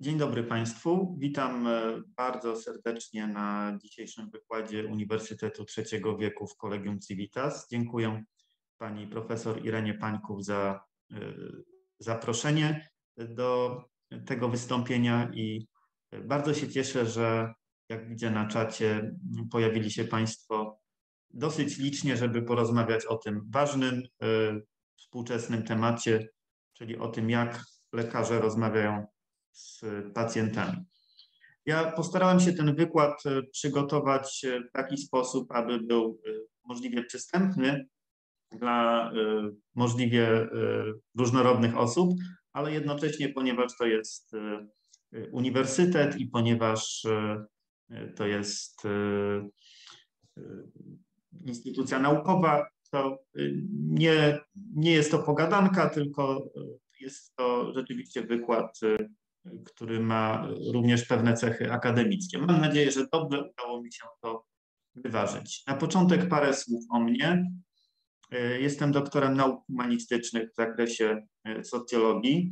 Dzień dobry Państwu. Witam e, bardzo serdecznie na dzisiejszym wykładzie Uniwersytetu Trzeciego Wieku w Kolegium Civitas. Dziękuję Pani Profesor Irenie Pańków za e, zaproszenie do tego wystąpienia i bardzo się cieszę, że jak widzę na czacie pojawili się Państwo dosyć licznie, żeby porozmawiać o tym ważnym, e, współczesnym temacie, czyli o tym, jak lekarze rozmawiają z pacjentami. Ja postarałem się ten wykład e, przygotować e, w taki sposób, aby był e, możliwie przystępny dla możliwie różnorodnych osób, ale jednocześnie, ponieważ to jest uniwersytet i ponieważ to jest instytucja naukowa, to nie, nie jest to pogadanka, tylko jest to rzeczywiście wykład który ma również pewne cechy akademickie. Mam nadzieję, że dobrze udało mi się to wyważyć. Na początek parę słów o mnie. E, jestem doktorem nauk humanistycznych w zakresie e, socjologii.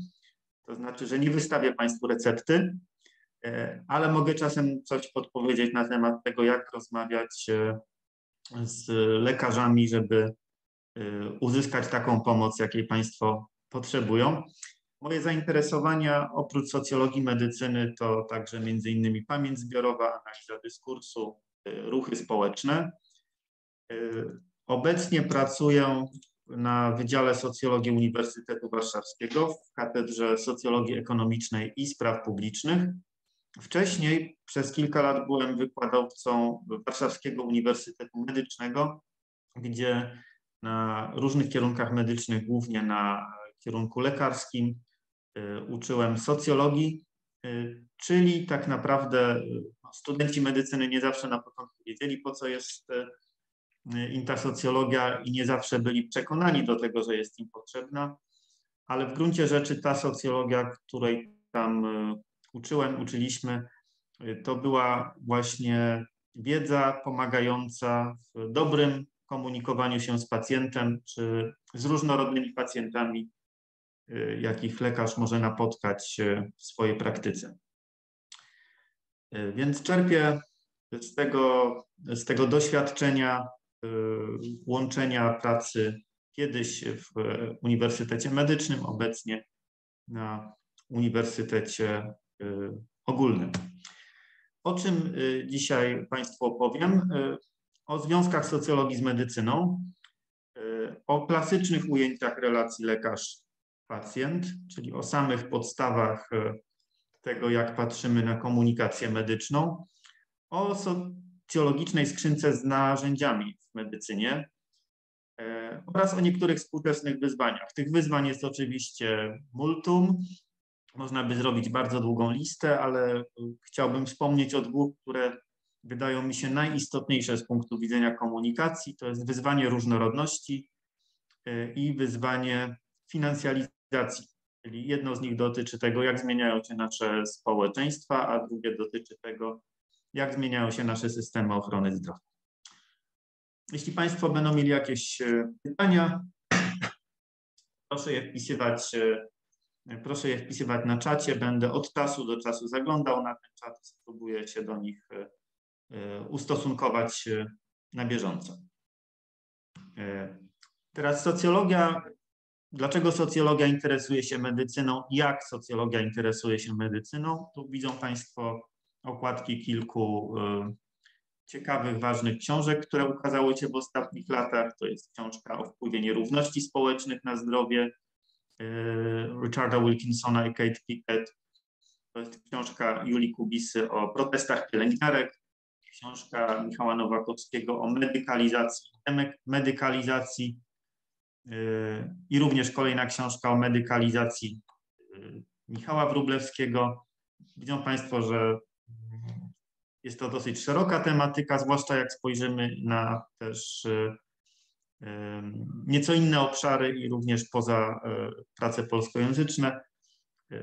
To znaczy, że nie wystawię Państwu recepty, e, ale mogę czasem coś podpowiedzieć na temat tego, jak rozmawiać z lekarzami, żeby uzyskać taką pomoc, jakiej Państwo potrzebują. Moje zainteresowania oprócz socjologii medycyny to także między innymi pamięć zbiorowa, analiza dyskursu, y, ruchy społeczne. Y, obecnie pracuję na Wydziale Socjologii Uniwersytetu Warszawskiego w Katedrze Socjologii Ekonomicznej i Spraw Publicznych. Wcześniej przez kilka lat byłem wykładowcą Warszawskiego Uniwersytetu Medycznego, gdzie na różnych kierunkach medycznych, głównie na kierunku lekarskim, uczyłem socjologii, y, czyli tak naprawdę y, studenci medycyny nie zawsze na początku wiedzieli, po co jest intasocjologia i nie zawsze byli przekonani do tego, że jest im potrzebna, ale w gruncie rzeczy ta socjologia, której tam uczyłem, uczyliśmy, to była właśnie wiedza pomagająca w dobrym komunikowaniu się z pacjentem czy z różnorodnymi pacjentami jakich lekarz może napotkać y, w swojej praktyce. Y, więc czerpię z tego, z tego doświadczenia łączenia pracy kiedyś w Uniwersytecie Medycznym, obecnie na Uniwersytecie Ogólnym. O czym dzisiaj Państwu opowiem? O związkach socjologii z medycyną, o klasycznych ujęciach relacji lekarz pacjent, czyli o samych podstawach e, tego, jak patrzymy na komunikację medyczną, o socjologicznej skrzynce z narzędziami w medycynie e, oraz o niektórych współczesnych wyzwaniach. Tych wyzwań jest oczywiście multum. Można by zrobić bardzo długą listę, ale chciałbym wspomnieć o dwóch, które wydają mi się najistotniejsze z punktu widzenia komunikacji. To jest wyzwanie różnorodności e, i wyzwanie finansjalizacji Czyli jedno z nich dotyczy tego, jak zmieniają się nasze społeczeństwa, a drugie dotyczy tego, jak zmieniają się nasze systemy ochrony zdrowia. Jeśli Państwo będą mieli jakieś e, pytania, proszę je wpisywać, e, proszę je wpisywać na czacie. Będę od czasu do czasu zaglądał na ten czat, spróbuję się do nich e, ustosunkować na bieżąco. Teraz socjologia Dlaczego socjologia interesuje się medycyną? Jak socjologia interesuje się medycyną? Tu widzą Państwo okładki kilku y, ciekawych, ważnych książek, które ukazały się w ostatnich latach. To jest książka o wpływie nierówności społecznych na zdrowie y, Richarda Wilkinsona i Kate Pickett. To jest książka Julii Kubisy o protestach pielęgniarek, książka Michała Nowakowskiego o medykalizacji, medykalizacji i również kolejna książka o medykalizacji y, Michała Wróblewskiego. Widzą Państwo, że jest to dosyć szeroka tematyka, zwłaszcza jak spojrzymy na też y, nieco inne obszary i również poza prace polskojęzyczne.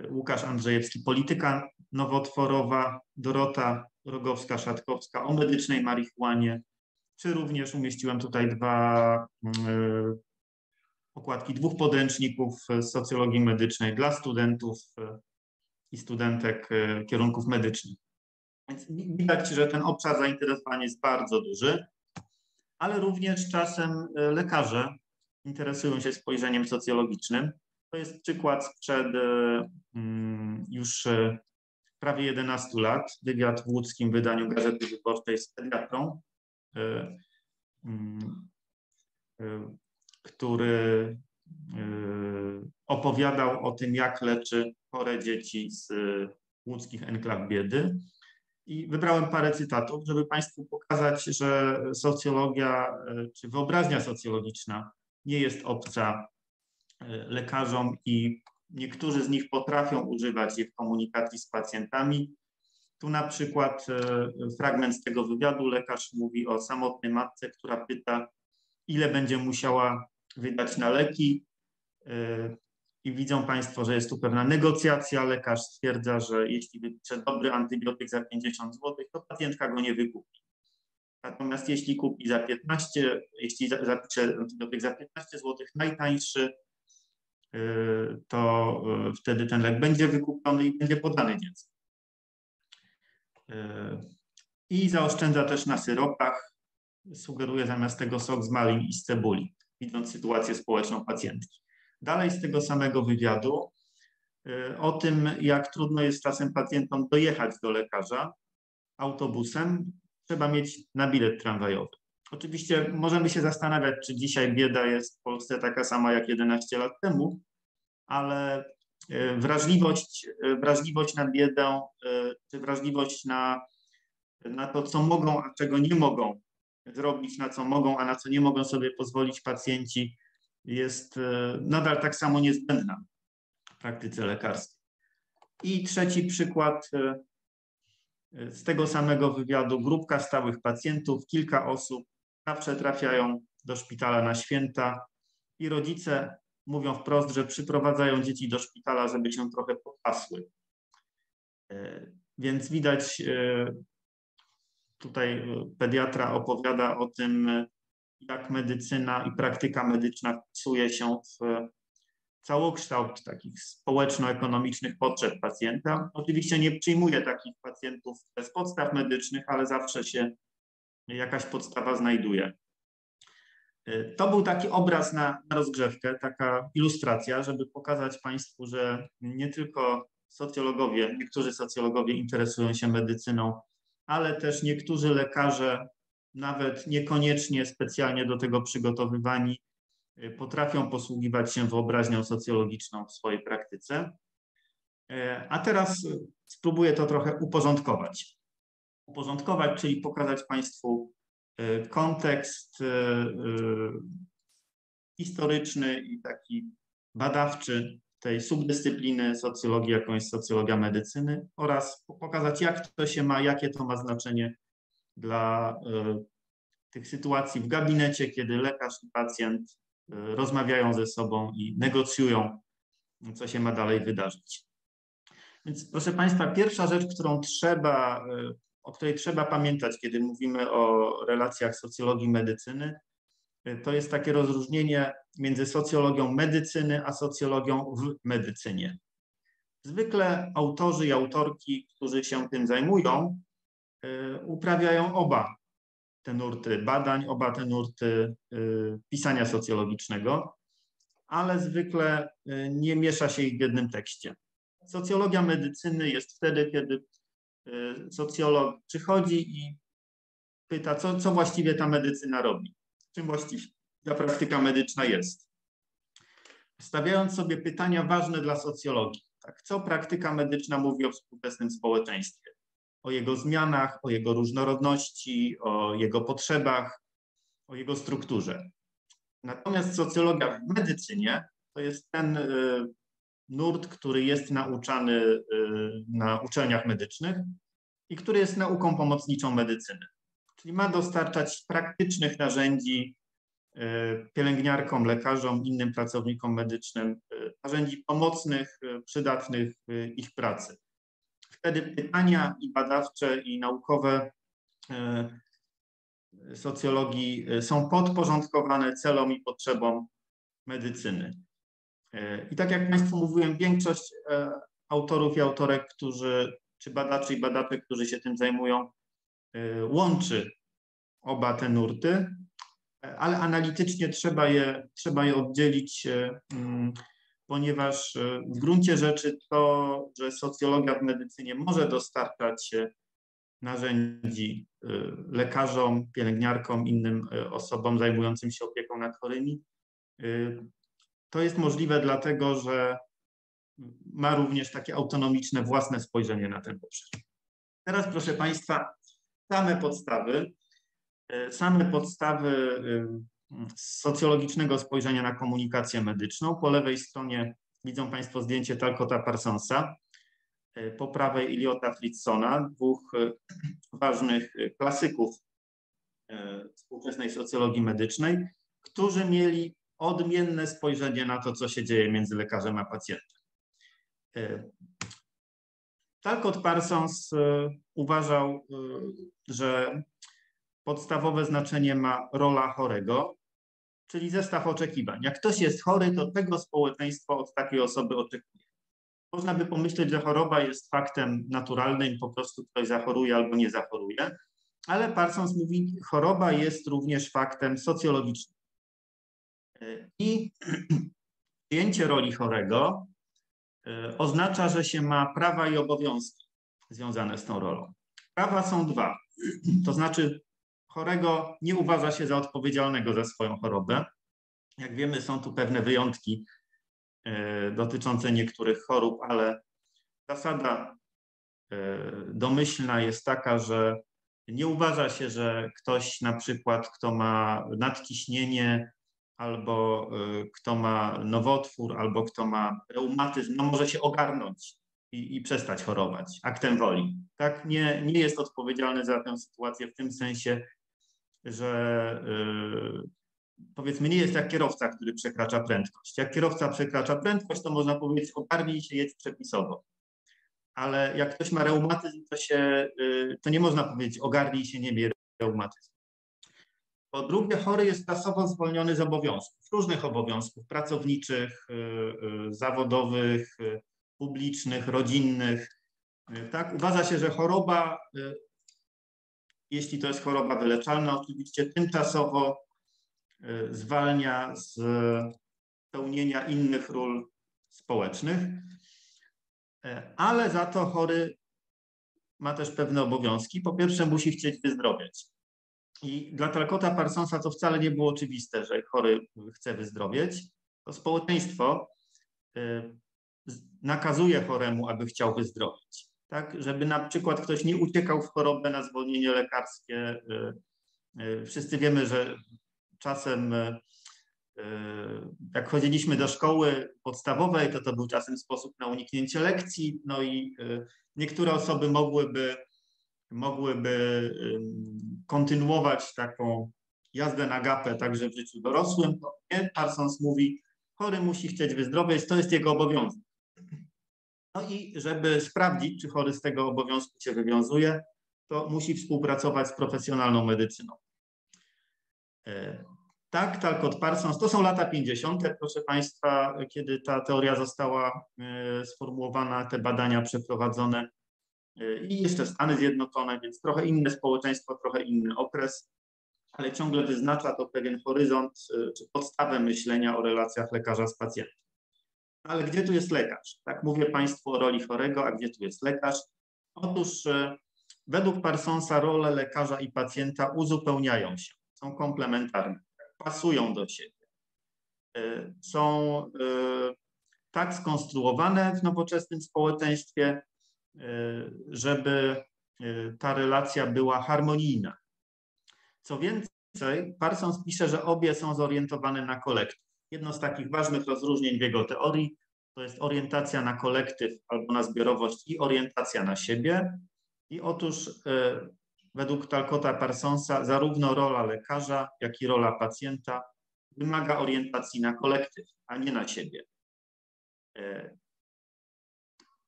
Łukasz Andrzejewski, polityka nowotworowa, Dorota Rogowska-Szatkowska o medycznej marihuanie, czy również umieściłem tutaj dwa okładki dwóch podręczników socjologii medycznej dla studentów i studentek kierunków medycznych. Więc widać, że ten obszar zainteresowania jest bardzo duży, ale również czasem lekarze interesują się spojrzeniem socjologicznym. To jest przykład sprzed mm, już prawie 11 lat, wywiad w łódzkim wydaniu Gazety Wyborczej z pediatrą, e, mm, e, który e, opowiadał o tym, jak leczy chore dzieci z łódzkich enklaw biedy. I wybrałem parę cytatów, żeby Państwu pokazać, że socjologia czy wyobraźnia socjologiczna nie jest obca lekarzom i Niektórzy z nich potrafią używać je w komunikacji z pacjentami. Tu na przykład e, fragment z tego wywiadu. Lekarz mówi o samotnej matce, która pyta, ile będzie musiała wydać na leki. E, I widzą Państwo, że jest tu pewna negocjacja. Lekarz stwierdza, że jeśli wypisze dobry antybiotyk za 50 zł, to pacjentka go nie wykupi. Natomiast jeśli kupi za 15, jeśli zapisze antybiotyk za 15 zł, najtańszy, Y, to y, wtedy ten lek będzie wykupiony i będzie podany dziecku. I zaoszczędza też na syropach. Sugeruje zamiast tego sok z malin i z cebuli, widząc sytuację społeczną pacjentki. Dalej z tego samego wywiadu o tym, jak trudno jest czasem pacjentom dojechać do lekarza autobusem, trzeba mieć na bilet tramwajowy. Oczywiście możemy się zastanawiać, czy dzisiaj bieda jest w Polsce taka sama jak 11 lat temu, ale e, wrażliwość, e, wrażliwość na biedę, czy wrażliwość na, na to, co mogą, a czego nie mogą zrobić, na co mogą, a na co nie mogą sobie pozwolić pacjenci, jest nadal tak samo niezbędna w praktyce lekarskiej. I trzeci przykład z tego samego wywiadu. Grupka stałych pacjentów, kilka osób zawsze trafiają do szpitala na święta i rodzice mówią wprost, że przyprowadzają dzieci do szpitala, żeby się trochę popasły. E, więc widać, e, tutaj pediatra opowiada o tym, jak medycyna i praktyka medyczna wpisuje się w całokształt takich społeczno-ekonomicznych potrzeb pacjenta. Oczywiście nie przyjmuje takich pacjentów bez podstaw medycznych, ale zawsze się jakaś podstawa znajduje. To był taki obraz na, na rozgrzewkę, taka ilustracja, żeby pokazać Państwu, że nie tylko socjologowie, niektórzy socjologowie interesują się medycyną, ale też niektórzy lekarze, nawet niekoniecznie specjalnie do tego przygotowywani, y, potrafią posługiwać się wyobraźnią socjologiczną w swojej praktyce. Y, a teraz spróbuję to trochę uporządkować. Uporządkować, czyli pokazać Państwu kontekst historyczny i taki badawczy tej subdyscypliny socjologii, jaką jest socjologia medycyny oraz pokazać, jak to się ma, jakie to ma znaczenie dla tych sytuacji w gabinecie, kiedy lekarz i pacjent rozmawiają ze sobą i negocjują, co się ma dalej wydarzyć. Więc proszę Państwa, pierwsza rzecz, którą trzeba o której trzeba pamiętać, kiedy mówimy o relacjach socjologii medycyny, to jest takie rozróżnienie między socjologią medycyny a socjologią w medycynie. Zwykle autorzy i autorki, którzy się tym zajmują, y, uprawiają oba te nurty badań, oba te nurty y, pisania socjologicznego, ale zwykle y, nie miesza się ich w jednym tekście. Socjologia medycyny jest wtedy, kiedy socjolog przychodzi i pyta, co, co właściwie ta medycyna robi, czym właściwie ta praktyka medyczna jest. Stawiając sobie pytania ważne dla socjologii, tak, co praktyka medyczna mówi o współczesnym społeczeństwie, o jego zmianach, o jego różnorodności, o jego potrzebach, o jego strukturze. Natomiast socjologia w medycynie to jest ten y, nurt, który jest nauczany y, na uczelniach medycznych i który jest nauką pomocniczą medycyny. Czyli ma dostarczać praktycznych narzędzi y, pielęgniarkom, lekarzom, innym pracownikom medycznym, y, narzędzi pomocnych, przydatnych w ich pracy. Wtedy pytania i badawcze, i naukowe socjologii są podporządkowane celom i potrzebom medycyny. E, I tak jak Państwu mówiłem, większość e, autorów i autorek, którzy, czy badaczy i badaczek, którzy się tym zajmują, łączy oba te nurty, ale analitycznie trzeba je, trzeba je oddzielić, mm, ponieważ w gruncie rzeczy to, że socjologia w medycynie może dostarczać narzędzi y, lekarzom, pielęgniarkom, innym y, osobom zajmującym się opieką nad chorymi. Y, to jest możliwe dlatego, że ma również takie autonomiczne, własne spojrzenie na ten obszar. Teraz, proszę Państwa, same podstawy, same podstawy socjologicznego spojrzenia na komunikację medyczną. Po lewej stronie widzą Państwo zdjęcie Talcota Parsonsa. E, po prawej Iliota Fritzona, dwóch e, ważnych e, klasyków współczesnej socjologii medycznej, którzy mieli odmienne spojrzenie na to, co się dzieje między lekarzem a pacjentem. Talcott Parsons uważał, że podstawowe znaczenie ma rola chorego, czyli zestaw oczekiwań. Jak ktoś jest chory, to tego społeczeństwo od takiej osoby oczekuje. Można by pomyśleć, że choroba jest faktem naturalnym, po prostu ktoś zachoruje albo nie zachoruje, ale Parsons mówi, choroba jest również faktem socjologicznym. I przyjęcie roli chorego oznacza, że się ma prawa i obowiązki związane z tą rolą. Prawa są dwa, to znaczy chorego nie uważa się za odpowiedzialnego za swoją chorobę. Jak wiemy, są tu pewne wyjątki E, dotyczące niektórych chorób, ale zasada e, domyślna jest taka, że nie uważa się, że ktoś na przykład, kto ma nadciśnienie, albo e, kto ma nowotwór, albo kto ma reumatyzm, no może się ogarnąć i, i przestać chorować aktem woli. Tak, nie, nie jest odpowiedzialny za tę sytuację w tym sensie, że powiedzmy, nie jest jak kierowca, który przekracza prędkość. Jak kierowca przekracza prędkość, to można powiedzieć, ogarnij się, jedź przepisowo. Ale jak ktoś ma reumatyzm, to, się, y, to nie można powiedzieć, ogarnij się, nie miej reumatyzmu. Po drugie, chory jest czasowo zwolniony z obowiązków, różnych obowiązków pracowniczych, y, y, zawodowych, publicznych, rodzinnych. Tak? Uważa się, że choroba, jeśli to jest choroba wyleczalna, oczywiście tymczasowo Y, zwalnia z pełnienia innych ról społecznych, ale za to chory ma też pewne obowiązki. Po pierwsze, musi chcieć wyzdrowieć. I dla Talcota Parsonsa to wcale nie było oczywiste, że chory chce wyzdrowieć. To społeczeństwo y, nakazuje choremu, aby chciał wyzdrowieć. Tak, żeby na przykład ktoś nie uciekał w chorobę na zwolnienie lekarskie. Y, wszyscy wiemy, że czasem jak chodziliśmy do szkoły podstawowej, to to był czasem sposób na uniknięcie lekcji, no i niektóre osoby mogłyby, mogłyby kontynuować taką jazdę na gapę także w życiu dorosłym, to nie, Parsons mówi, chory musi chcieć wyzdrowieć, to jest jego obowiązek. No i żeby sprawdzić, czy chory z tego obowiązku się wywiązuje, to musi współpracować z profesjonalną medycyną. Tak, Talcott Parsons, to są lata 50., proszę Państwa, kiedy ta teoria została e, sformułowana, te badania przeprowadzone e, i jeszcze Stany Zjednoczone, więc trochę inne społeczeństwo, trochę inny okres, ale ciągle wyznacza to pewien horyzont e, czy podstawę myślenia o relacjach lekarza z pacjentem. Ale gdzie tu jest lekarz? Tak mówię Państwu o roli chorego, a gdzie tu jest lekarz? Otóż według Parsonsa role lekarza i pacjenta uzupełniają się, są komplementarne pasują do siebie. E, są tak skonstruowane w nowoczesnym społeczeństwie, żeby ta relacja była harmonijna. Co więcej, Parsons pisze, że obie są zorientowane na kolektyw. Jedno z takich ważnych rozróżnień w jego teorii to jest orientacja na kolektyw albo na zbiorowość i orientacja na siebie. I otóż Według Talcota Parsonsa zarówno rola lekarza, jak i rola pacjenta wymaga orientacji na kolektyw, a nie na siebie.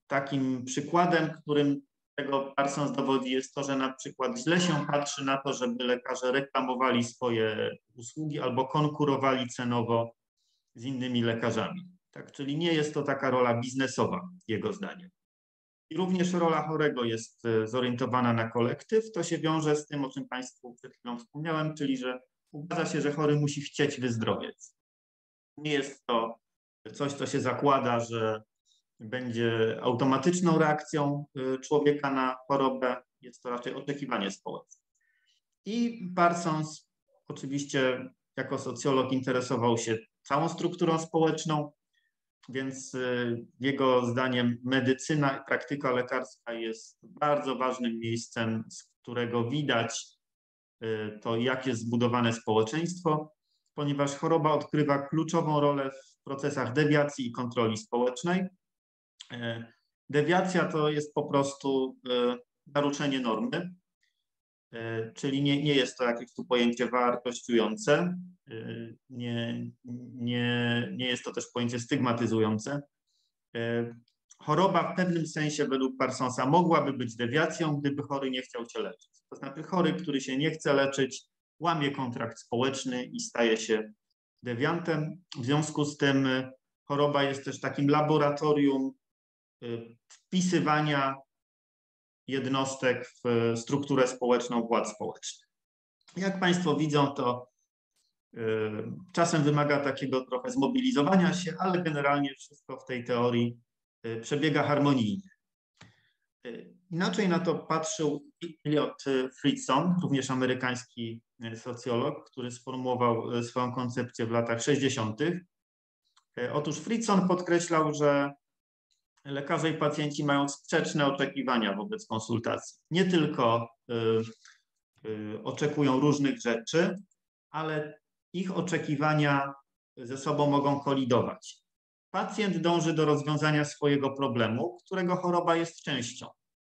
Takim przykładem, którym tego Parsons dowodzi, jest to, że na przykład źle się patrzy na to, żeby lekarze reklamowali swoje usługi albo konkurowali cenowo z innymi lekarzami. Tak, czyli nie jest to taka rola biznesowa, jego zdaniem. I również rola chorego jest e, zorientowana na kolektyw. To się wiąże z tym, o czym Państwu przed chwilą wspomniałem, czyli że uważa się, że chory musi chcieć wyzdrowieć. Nie jest to coś, co się zakłada, że będzie automatyczną reakcją e, człowieka na chorobę. Jest to raczej oczekiwanie społeczne. I Parsons oczywiście jako socjolog interesował się całą strukturą społeczną, więc y, jego zdaniem medycyna i praktyka lekarska jest bardzo ważnym miejscem, z którego widać y, to, jak jest zbudowane społeczeństwo, ponieważ choroba odgrywa kluczową rolę w procesach dewiacji i kontroli społecznej. Y, dewiacja to jest po prostu naruszenie normy, czyli nie, nie jest to jakieś tu pojęcie wartościujące, nie, nie, nie jest to też pojęcie stygmatyzujące. Choroba w pewnym sensie według Parsonsa mogłaby być dewiacją, gdyby chory nie chciał się leczyć. To znaczy chory, który się nie chce leczyć, łamie kontrakt społeczny i staje się dewiantem. W związku z tym choroba jest też takim laboratorium wpisywania jednostek w strukturę społeczną władz społecznych. Jak Państwo widzą, to Czasem wymaga takiego trochę zmobilizowania się, ale generalnie wszystko w tej teorii y, przebiega harmonijnie. Y, inaczej na to patrzył Elliot Friedson, również amerykański y, socjolog, który sformułował swoją koncepcję w latach 60. Otóż Friedson podkreślał, że lekarze i pacjenci mają sprzeczne oczekiwania wobec konsultacji. Nie tylko oczekują różnych rzeczy, ale ich oczekiwania ze sobą mogą kolidować. Pacjent dąży do rozwiązania swojego problemu, którego choroba jest częścią.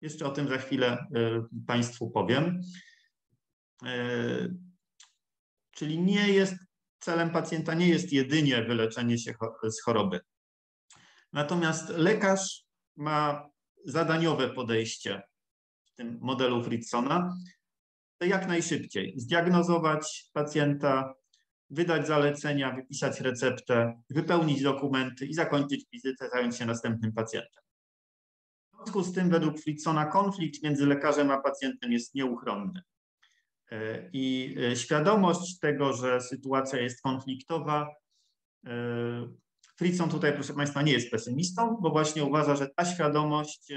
Jeszcze o tym za chwilę y, Państwu powiem. Y, czyli nie jest, celem pacjenta nie jest jedynie wyleczenie się z choroby. Natomiast lekarz ma zadaniowe podejście w tym modelu Fritzona, jak najszybciej zdiagnozować pacjenta, wydać zalecenia, wypisać receptę, wypełnić dokumenty i zakończyć wizytę, zająć się następnym pacjentem. W związku z tym, według Fritzona, konflikt między lekarzem a pacjentem jest nieuchronny. I świadomość tego, że sytuacja jest konfliktowa, Fritzon tutaj, proszę Państwa, nie jest pesymistą, bo właśnie uważa, że ta świadomość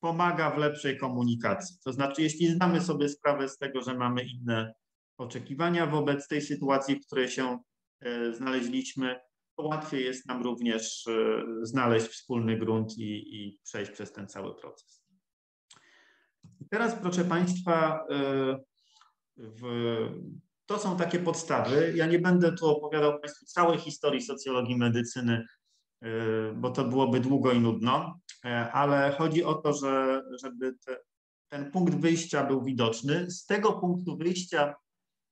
pomaga w lepszej komunikacji. To znaczy, jeśli zdamy sobie sprawę z tego, że mamy inne oczekiwania wobec tej sytuacji, w której się e, znaleźliśmy, to łatwiej jest nam również e, znaleźć wspólny grunt i, i przejść przez ten cały proces. I teraz, proszę Państwa, e, w, to są takie podstawy. Ja nie będę tu opowiadał Państwu całej historii socjologii medycyny, bo to byłoby długo i nudno, ale chodzi o to, że, żeby te, ten punkt wyjścia był widoczny. Z tego punktu wyjścia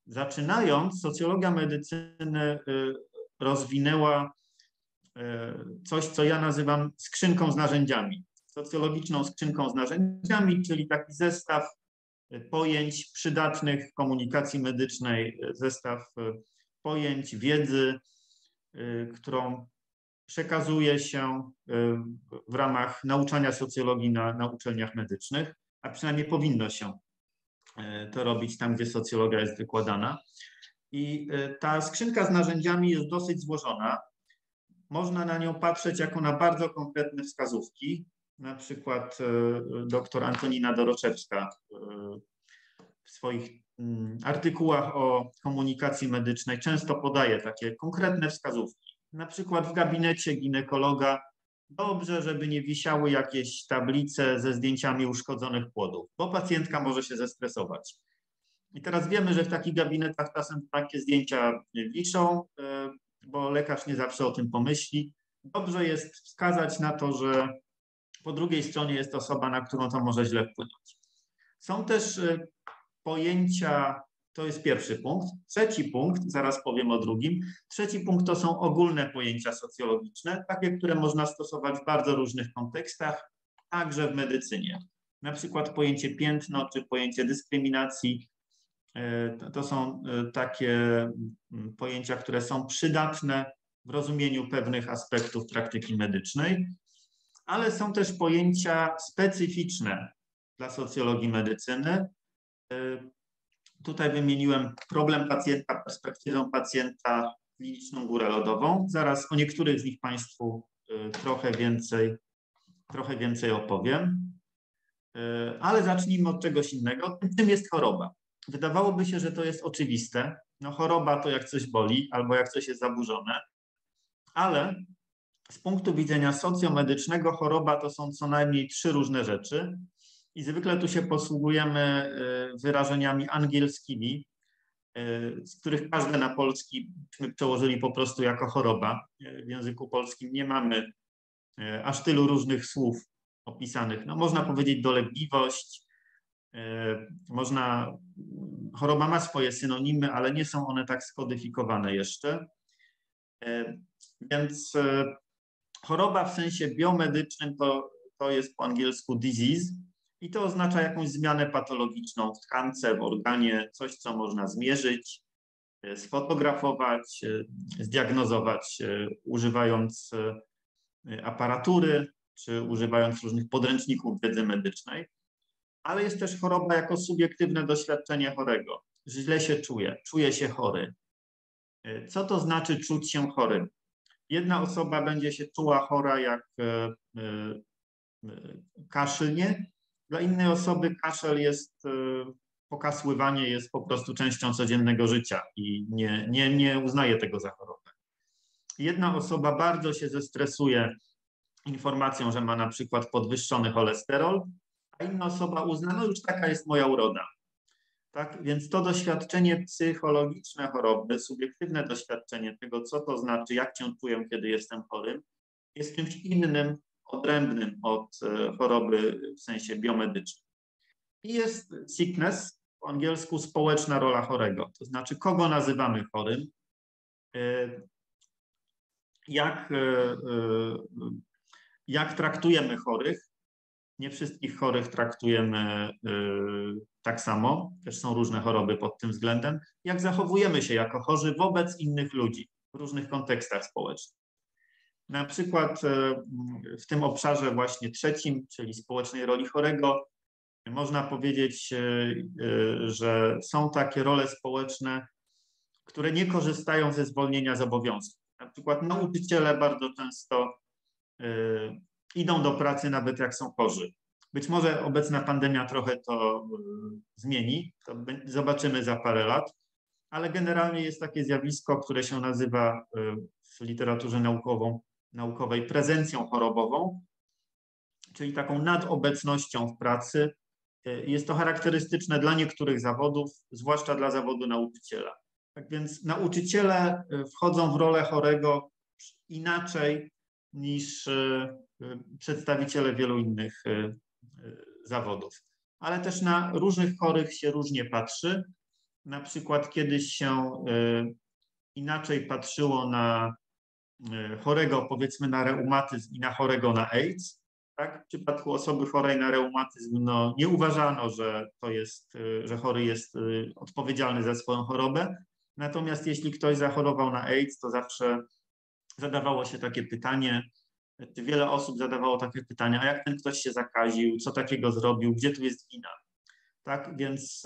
Zaczynając, socjologia medycyny y, rozwinęła y, coś, co ja nazywam skrzynką z narzędziami, socjologiczną skrzynką z narzędziami, czyli taki zestaw y, pojęć przydatnych komunikacji medycznej, zestaw pojęć, wiedzy, którą przekazuje się w ramach nauczania socjologii na, na uczelniach medycznych, a przynajmniej powinno się E, to robić tam, gdzie socjologia jest wykładana. I e, ta skrzynka z narzędziami jest dosyć złożona. Można na nią patrzeć jako na bardzo konkretne wskazówki. Na przykład e, dr Antonina Doroczewska w swoich mm, artykułach o komunikacji medycznej często podaje takie konkretne wskazówki. Na przykład w gabinecie ginekologa dobrze, żeby nie wisiały jakieś tablice ze zdjęciami uszkodzonych płodów, bo pacjentka może się zestresować. I teraz wiemy, że w takich gabinetach czasem takie zdjęcia wiszą, e, bo lekarz nie zawsze o tym pomyśli. Dobrze jest wskazać na to, że po drugiej stronie jest osoba, na którą to może źle wpłynąć. Są też e, pojęcia to jest pierwszy punkt. Trzeci punkt, zaraz powiem o drugim. Trzeci punkt to są ogólne pojęcia socjologiczne, takie, które można stosować w bardzo różnych kontekstach, także w medycynie. Na przykład pojęcie piętno czy pojęcie dyskryminacji. E, to są e, takie mm, pojęcia, które są przydatne w rozumieniu pewnych aspektów praktyki medycznej. Ale są też pojęcia specyficzne dla socjologii medycyny. Tutaj wymieniłem problem pacjenta, perspektywę pacjenta, kliniczną górę lodową. Zaraz o niektórych z nich Państwu trochę więcej, trochę więcej opowiem. Ale zacznijmy od czegoś innego. Czym jest choroba? Wydawałoby się, że to jest oczywiste. No choroba to jak coś boli albo jak coś jest zaburzone, ale z punktu widzenia socjomedycznego choroba to są co najmniej trzy różne rzeczy i zwykle tu się posługujemy y, wyrażeniami angielskimi, y, z których każde na polski przełożyli po prostu jako choroba. W języku polskim nie mamy y, aż tylu różnych słów opisanych. No, można powiedzieć dolegliwość, można, choroba ma swoje synonimy, ale nie są one tak skodyfikowane jeszcze. Więc choroba w sensie biomedycznym to, to jest po angielsku disease i to oznacza jakąś zmianę patologiczną w tkance, w organie, coś, co można zmierzyć, e, sfotografować, e, zdiagnozować, e, używając aparatury czy używając różnych podręczników wiedzy medycznej. Ale jest też choroba jako subiektywne doświadczenie chorego. Źle się czuje, czuje się chory. Co to znaczy czuć się chorym? Jedna osoba będzie się czuła chora, jak kaszylnie, dla innej osoby kaszel jest, e, pokasływanie jest po prostu częścią codziennego życia i nie, nie, nie uznaje tego za chorobę. Jedna osoba bardzo się zestresuje informacją, że ma na przykład podwyższony cholesterol, a inna osoba uzna, no już taka jest moja uroda. Tak? Więc to doświadczenie psychologiczne choroby, subiektywne doświadczenie tego, co to znaczy, jak cię czuję, kiedy jestem chorym, jest czymś innym odrębnym od e, choroby w sensie biomedycznym. I jest sickness, po angielsku społeczna rola chorego, to znaczy kogo nazywamy chorym, e, jak, e, jak traktujemy chorych. Nie wszystkich chorych traktujemy tak samo, też są różne choroby pod tym względem. Jak zachowujemy się jako chorzy wobec innych ludzi w różnych kontekstach społecznych. Na przykład e, w tym obszarze właśnie trzecim, czyli społecznej roli chorego, można powiedzieć, e, e, że są takie role społeczne, które nie korzystają ze zwolnienia z obowiązków. Na przykład nauczyciele bardzo często idą do pracy nawet jak są chorzy. Być może obecna pandemia trochę to zmieni, to zobaczymy za parę lat, ale generalnie jest takie zjawisko, które się nazywa w literaturze naukową naukowej prezencją chorobową, czyli taką nadobecnością w pracy. Jest to charakterystyczne dla niektórych zawodów, zwłaszcza dla zawodu nauczyciela. Tak więc nauczyciele wchodzą w rolę chorego inaczej niż e, przedstawiciele wielu innych e, zawodów. Ale też na różnych chorych się różnie patrzy. Na przykład kiedyś się e, inaczej patrzyło na E, chorego powiedzmy na reumatyzm i na chorego na AIDS. Tak? W przypadku osoby chorej na reumatyzm no, nie uważano, że to jest, że chory jest odpowiedzialny za swoją chorobę. Natomiast jeśli ktoś zachorował na AIDS, to zawsze zadawało się takie pytanie, wiele osób zadawało takie pytania, a jak ten ktoś się zakaził, co takiego zrobił, gdzie tu jest wina? Tak, więc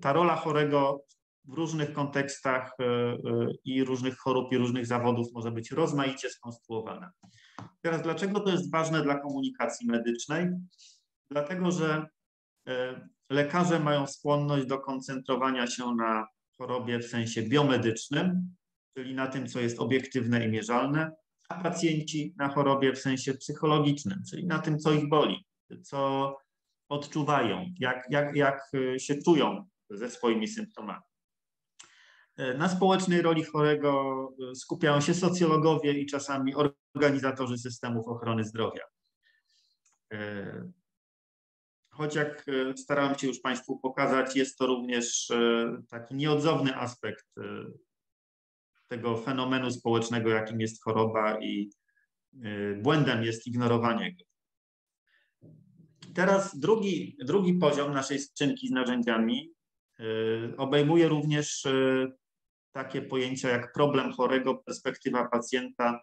ta rola chorego w różnych kontekstach e, e, i różnych chorób i różnych zawodów może być rozmaicie skonstruowana. Teraz, dlaczego to jest ważne dla komunikacji medycznej? Dlatego, że e, lekarze mają skłonność do koncentrowania się na chorobie w sensie biomedycznym, czyli na tym, co jest obiektywne i mierzalne, pacjenci na chorobie w sensie psychologicznym, czyli na tym, co ich boli, co odczuwają, jak, jak, jak się czują ze swoimi symptomami. E, na społecznej roli chorego e, skupiają się socjologowie i czasami organizatorzy systemów ochrony zdrowia. E, choć jak starałem się już Państwu pokazać, jest to również taki nieodzowny aspekt tego fenomenu społecznego, jakim jest choroba i błędem jest ignorowanie go. Teraz drugi, drugi poziom naszej skrzynki z narzędziami obejmuje również takie pojęcia jak problem chorego, perspektywa pacjenta,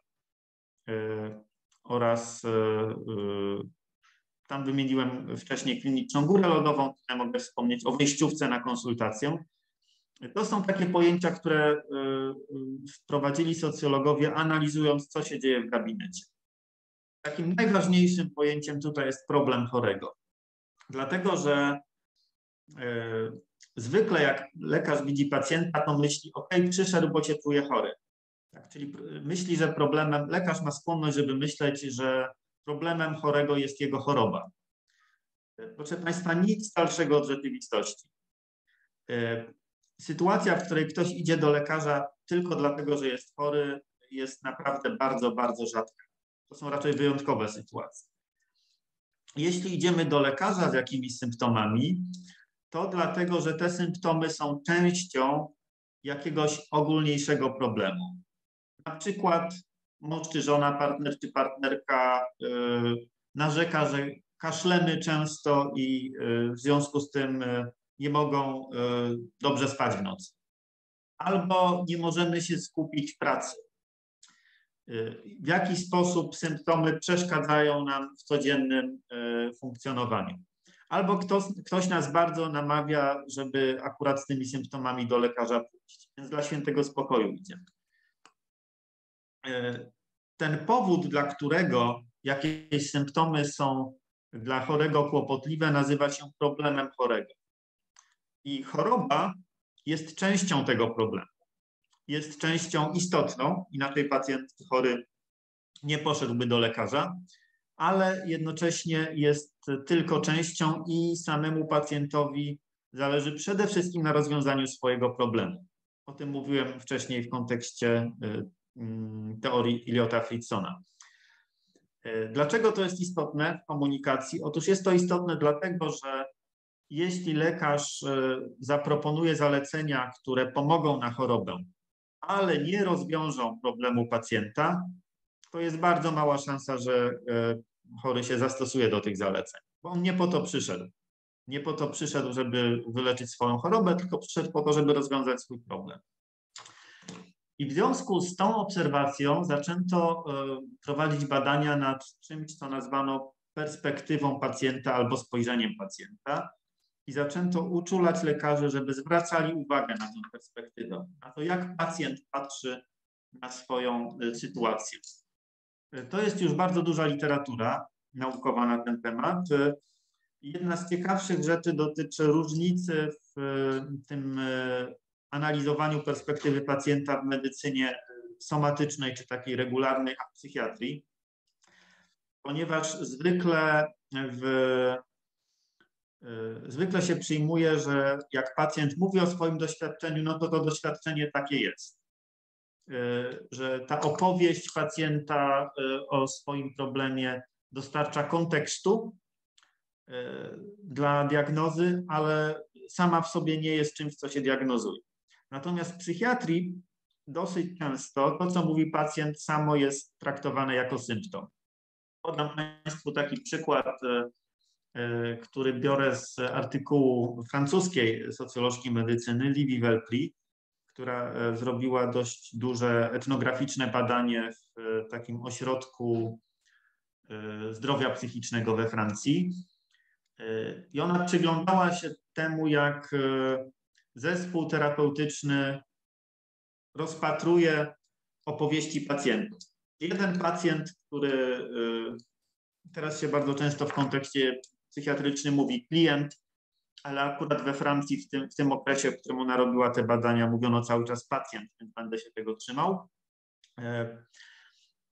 oraz tam wymieniłem wcześniej kliniczną górę lodową, tutaj mogę wspomnieć o wyjściówce na konsultację. To są takie pojęcia, które wprowadzili socjologowie, analizując, co się dzieje w gabinecie. Takim najważniejszym pojęciem tutaj jest problem chorego. Dlatego, że zwykle jak lekarz widzi pacjenta, to myśli, ok, przyszedł, bo cię czuje chory. Tak, czyli myśli, że problemem, lekarz ma skłonność, żeby myśleć, że problemem chorego jest jego choroba. Proszę Państwa, nic dalszego od rzeczywistości. Sytuacja, w której ktoś idzie do lekarza tylko dlatego, że jest chory, jest naprawdę bardzo, bardzo rzadka. To są raczej wyjątkowe sytuacje. Jeśli idziemy do lekarza z jakimiś symptomami, to dlatego, że te symptomy są częścią jakiegoś ogólniejszego problemu. Na przykład mąż czy żona, partner czy partnerka yy, narzeka, że kaszlemy często i yy, w związku z tym yy, nie mogą dobrze spać w nocy. Albo nie możemy się skupić w pracy. W jaki sposób symptomy przeszkadzają nam w codziennym funkcjonowaniu albo ktoś, ktoś nas bardzo namawia, żeby akurat z tymi symptomami do lekarza pójść. Więc dla świętego spokoju idziemy. E, ten powód, dla którego jakieś symptomy są dla chorego kłopotliwe, nazywa się problemem chorego. I choroba jest częścią tego problemu. Jest częścią istotną, inaczej pacjent chory nie poszedłby do lekarza, ale jednocześnie jest tylko częścią i samemu pacjentowi zależy przede wszystkim na rozwiązaniu swojego problemu. O tym mówiłem wcześniej w kontekście y, mm, teorii Iliota Fritzona. Y, dlaczego to jest istotne w komunikacji? Otóż jest to istotne dlatego, że jeśli lekarz y, zaproponuje zalecenia, które pomogą na chorobę, ale nie rozwiążą problemu pacjenta, to jest bardzo mała szansa, że chory się zastosuje do tych zaleceń, bo on nie po to przyszedł. Nie po to przyszedł, żeby wyleczyć swoją chorobę, tylko przyszedł po to, żeby rozwiązać swój problem. I w związku z tą obserwacją zaczęto e, prowadzić badania nad czymś, co nazwano perspektywą pacjenta albo spojrzeniem pacjenta. I zaczęto uczulać lekarzy, żeby zwracali uwagę na tę perspektywę, na to, jak pacjent patrzy na swoją e, sytuację. To jest już bardzo duża literatura naukowa na ten temat. Jedna z ciekawszych rzeczy dotyczy różnicy w tym analizowaniu perspektywy pacjenta w medycynie somatycznej czy takiej regularnej psychiatrii, ponieważ zwykle w Zwykle się przyjmuje, że jak pacjent mówi o swoim doświadczeniu, no to to doświadczenie takie jest. E, że ta opowieść pacjenta e, o swoim problemie dostarcza kontekstu e, dla diagnozy, ale sama w sobie nie jest czymś, co się diagnozuje. Natomiast w psychiatrii dosyć często to, co mówi pacjent, samo jest traktowane jako symptom. Podam Państwu taki przykład, który biorę z artykułu francuskiej socjolożki medycyny Livy Velpri, która e, zrobiła dość duże etnograficzne badanie w e, takim ośrodku e, zdrowia psychicznego we Francji. I ona przyglądała się temu, jak zespół terapeutyczny rozpatruje opowieści pacjentów. Jeden pacjent, który teraz się bardzo często w kontekście psychiatrycznym mówi klient, ale akurat we Francji w tym, w tym okresie, w którym ona robiła te badania, mówiono cały czas pacjent, więc będę się tego trzymał. E,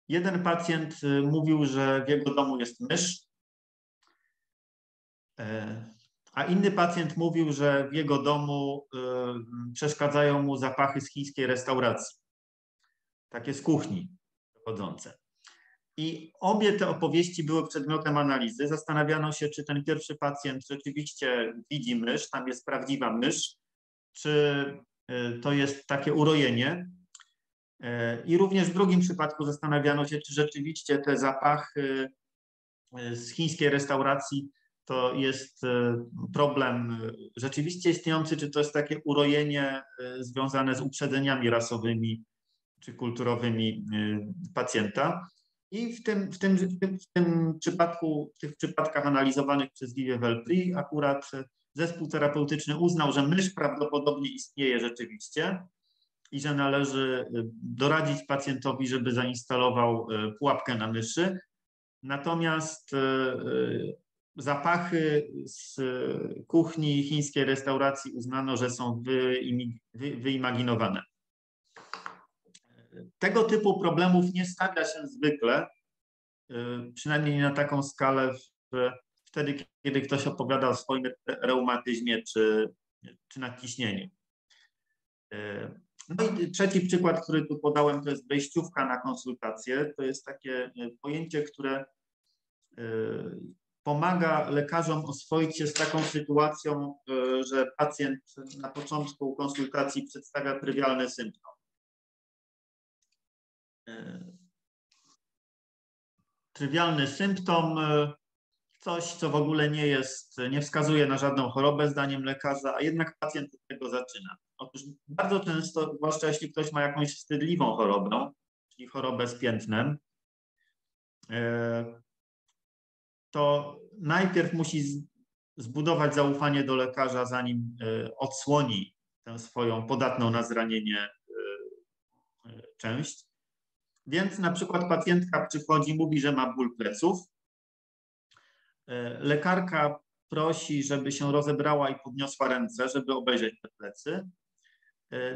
jeden pacjent e, mówił, że w jego domu jest mysz, e, a inny pacjent mówił, że w jego domu przeszkadzają mu zapachy z chińskiej restauracji, takie z kuchni pochodzące. I obie te opowieści były przedmiotem analizy. Zastanawiano się, czy ten pierwszy pacjent rzeczywiście widzi mysz, tam jest prawdziwa mysz, czy y, to jest takie urojenie. Y, I również w drugim przypadku zastanawiano się, czy rzeczywiście te zapachy y, z chińskiej restauracji to jest problem rzeczywiście istniejący, czy to jest takie urojenie związane z uprzedzeniami rasowymi czy kulturowymi pacjenta. I w tym, w tym, w tym, w tym przypadku, w tych przypadkach analizowanych przez Vivier Velpri akurat zespół terapeutyczny uznał, że mysz prawdopodobnie istnieje rzeczywiście i że należy doradzić pacjentowi, żeby zainstalował pułapkę na myszy. Natomiast zapachy z kuchni chińskiej restauracji uznano, że są wyimaginowane. Tego typu problemów nie stawia się zwykle, przynajmniej na taką skalę wtedy, kiedy ktoś opowiada o swoim reumatyzmie czy, czy nadciśnieniu. No i trzeci przykład, który tu podałem, to jest wejściówka na konsultację. To jest takie pojęcie, które pomaga lekarzom oswoić się z taką sytuacją, że pacjent na początku konsultacji przedstawia trywialny symptom. E, trywialny symptom, e, coś, co w ogóle nie jest, nie wskazuje na żadną chorobę zdaniem lekarza, a jednak pacjent od tego zaczyna. Otóż bardzo często, zwłaszcza jeśli ktoś ma jakąś wstydliwą chorobę, czyli chorobę z piętnem, to najpierw musi zbudować zaufanie do lekarza, zanim e, odsłoni tę swoją podatną na zranienie e, e, część. Więc na przykład pacjentka przychodzi, mówi, że ma ból pleców. Lekarka prosi, żeby się rozebrała i podniosła ręce, żeby obejrzeć te plecy.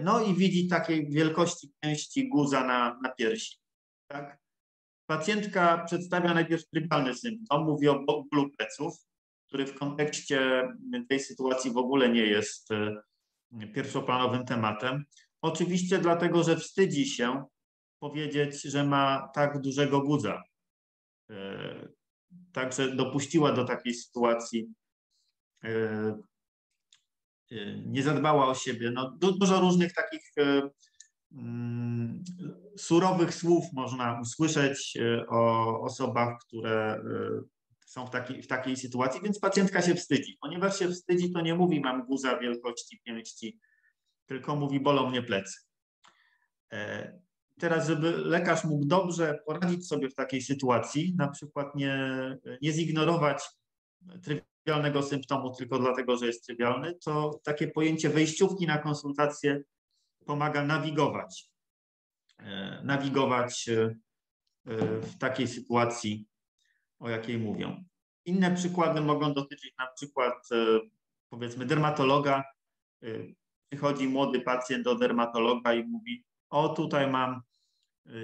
No i widzi takiej wielkości pięści guza na, na piersi. Tak? Pacjentka przedstawia najpierw trybalny symptom, mówi o bólu pleców, który w kontekście tej sytuacji w ogóle nie jest e, pierwszoplanowym tematem. Oczywiście dlatego, że wstydzi się powiedzieć, że ma tak dużego gudza. E, także dopuściła do takiej sytuacji, e, nie zadbała o siebie. No, dużo różnych takich Mm, surowych słów można usłyszeć e, o osobach, które e, są w takiej, w takiej sytuacji, więc pacjentka się wstydzi. Ponieważ się wstydzi, to nie mówi mam guza wielkości pięści, tylko mówi bolą mnie plecy. Teraz, żeby lekarz mógł dobrze poradzić sobie w takiej sytuacji, na przykład nie, nie zignorować trywialnego symptomu tylko dlatego, że jest trywialny, to takie pojęcie wejściówki na konsultację pomaga nawigować, e, nawigować e, e, w takiej sytuacji, o jakiej mówią. Inne przykłady mogą dotyczyć na przykład powiedzmy dermatologa. Przychodzi młody pacjent do dermatologa i mówi: O, tutaj mam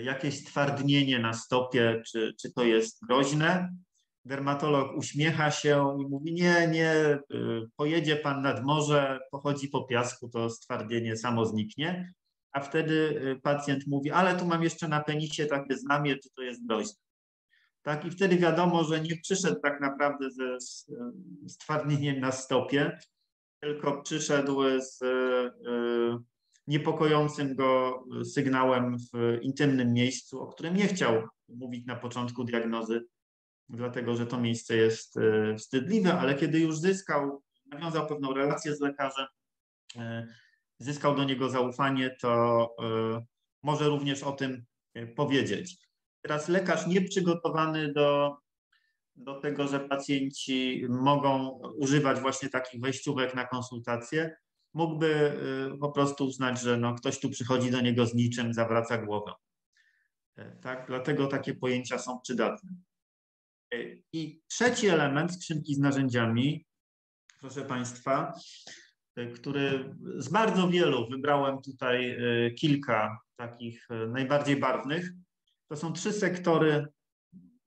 jakieś stwardnienie na stopie, czy, czy to jest groźne? Dermatolog uśmiecha się i mówi: Nie, nie, y, pojedzie pan nad morze, pochodzi po piasku, to stwardnienie samo zniknie. A wtedy y, pacjent mówi: Ale tu mam jeszcze na penisie takie znamie, czy to jest groźne. Tak, i wtedy wiadomo, że nie przyszedł tak naprawdę ze stwardnieniem na stopie, tylko przyszedł z y, niepokojącym go sygnałem w intymnym miejscu, o którym nie chciał mówić na początku diagnozy dlatego że to miejsce jest e, wstydliwe, ale kiedy już zyskał, nawiązał pewną relację z lekarzem, e, zyskał do niego zaufanie, to e, może również o tym powiedzieć. Teraz lekarz nieprzygotowany do, do tego, że pacjenci mogą używać właśnie takich wejściówek na konsultację, mógłby po prostu uznać, że no, ktoś tu przychodzi do niego z niczym, zawraca głowę. Tak? Dlatego takie pojęcia są przydatne. I trzeci element skrzynki z narzędziami, proszę Państwa, który z bardzo wielu wybrałem tutaj kilka takich najbardziej barwnych. To są trzy sektory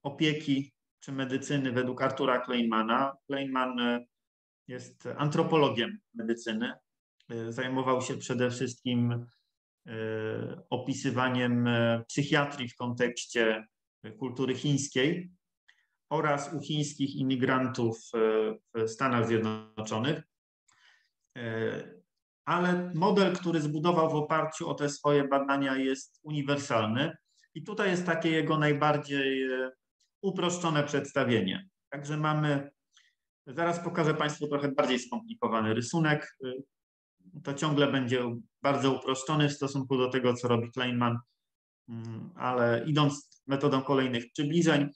opieki czy medycyny według Artura Kleinmana. Kleinman jest antropologiem medycyny. Zajmował się przede wszystkim opisywaniem psychiatrii w kontekście kultury chińskiej oraz u chińskich imigrantów e, w Stanach Zjednoczonych. E, ale model, który zbudował w oparciu o te swoje badania, jest uniwersalny. I tutaj jest takie jego najbardziej e, uproszczone przedstawienie. Także mamy, zaraz pokażę Państwu trochę bardziej skomplikowany rysunek. To ciągle będzie bardzo uproszczony w stosunku do tego, co robi Kleinman, mm, ale idąc metodą kolejnych przybliżeń.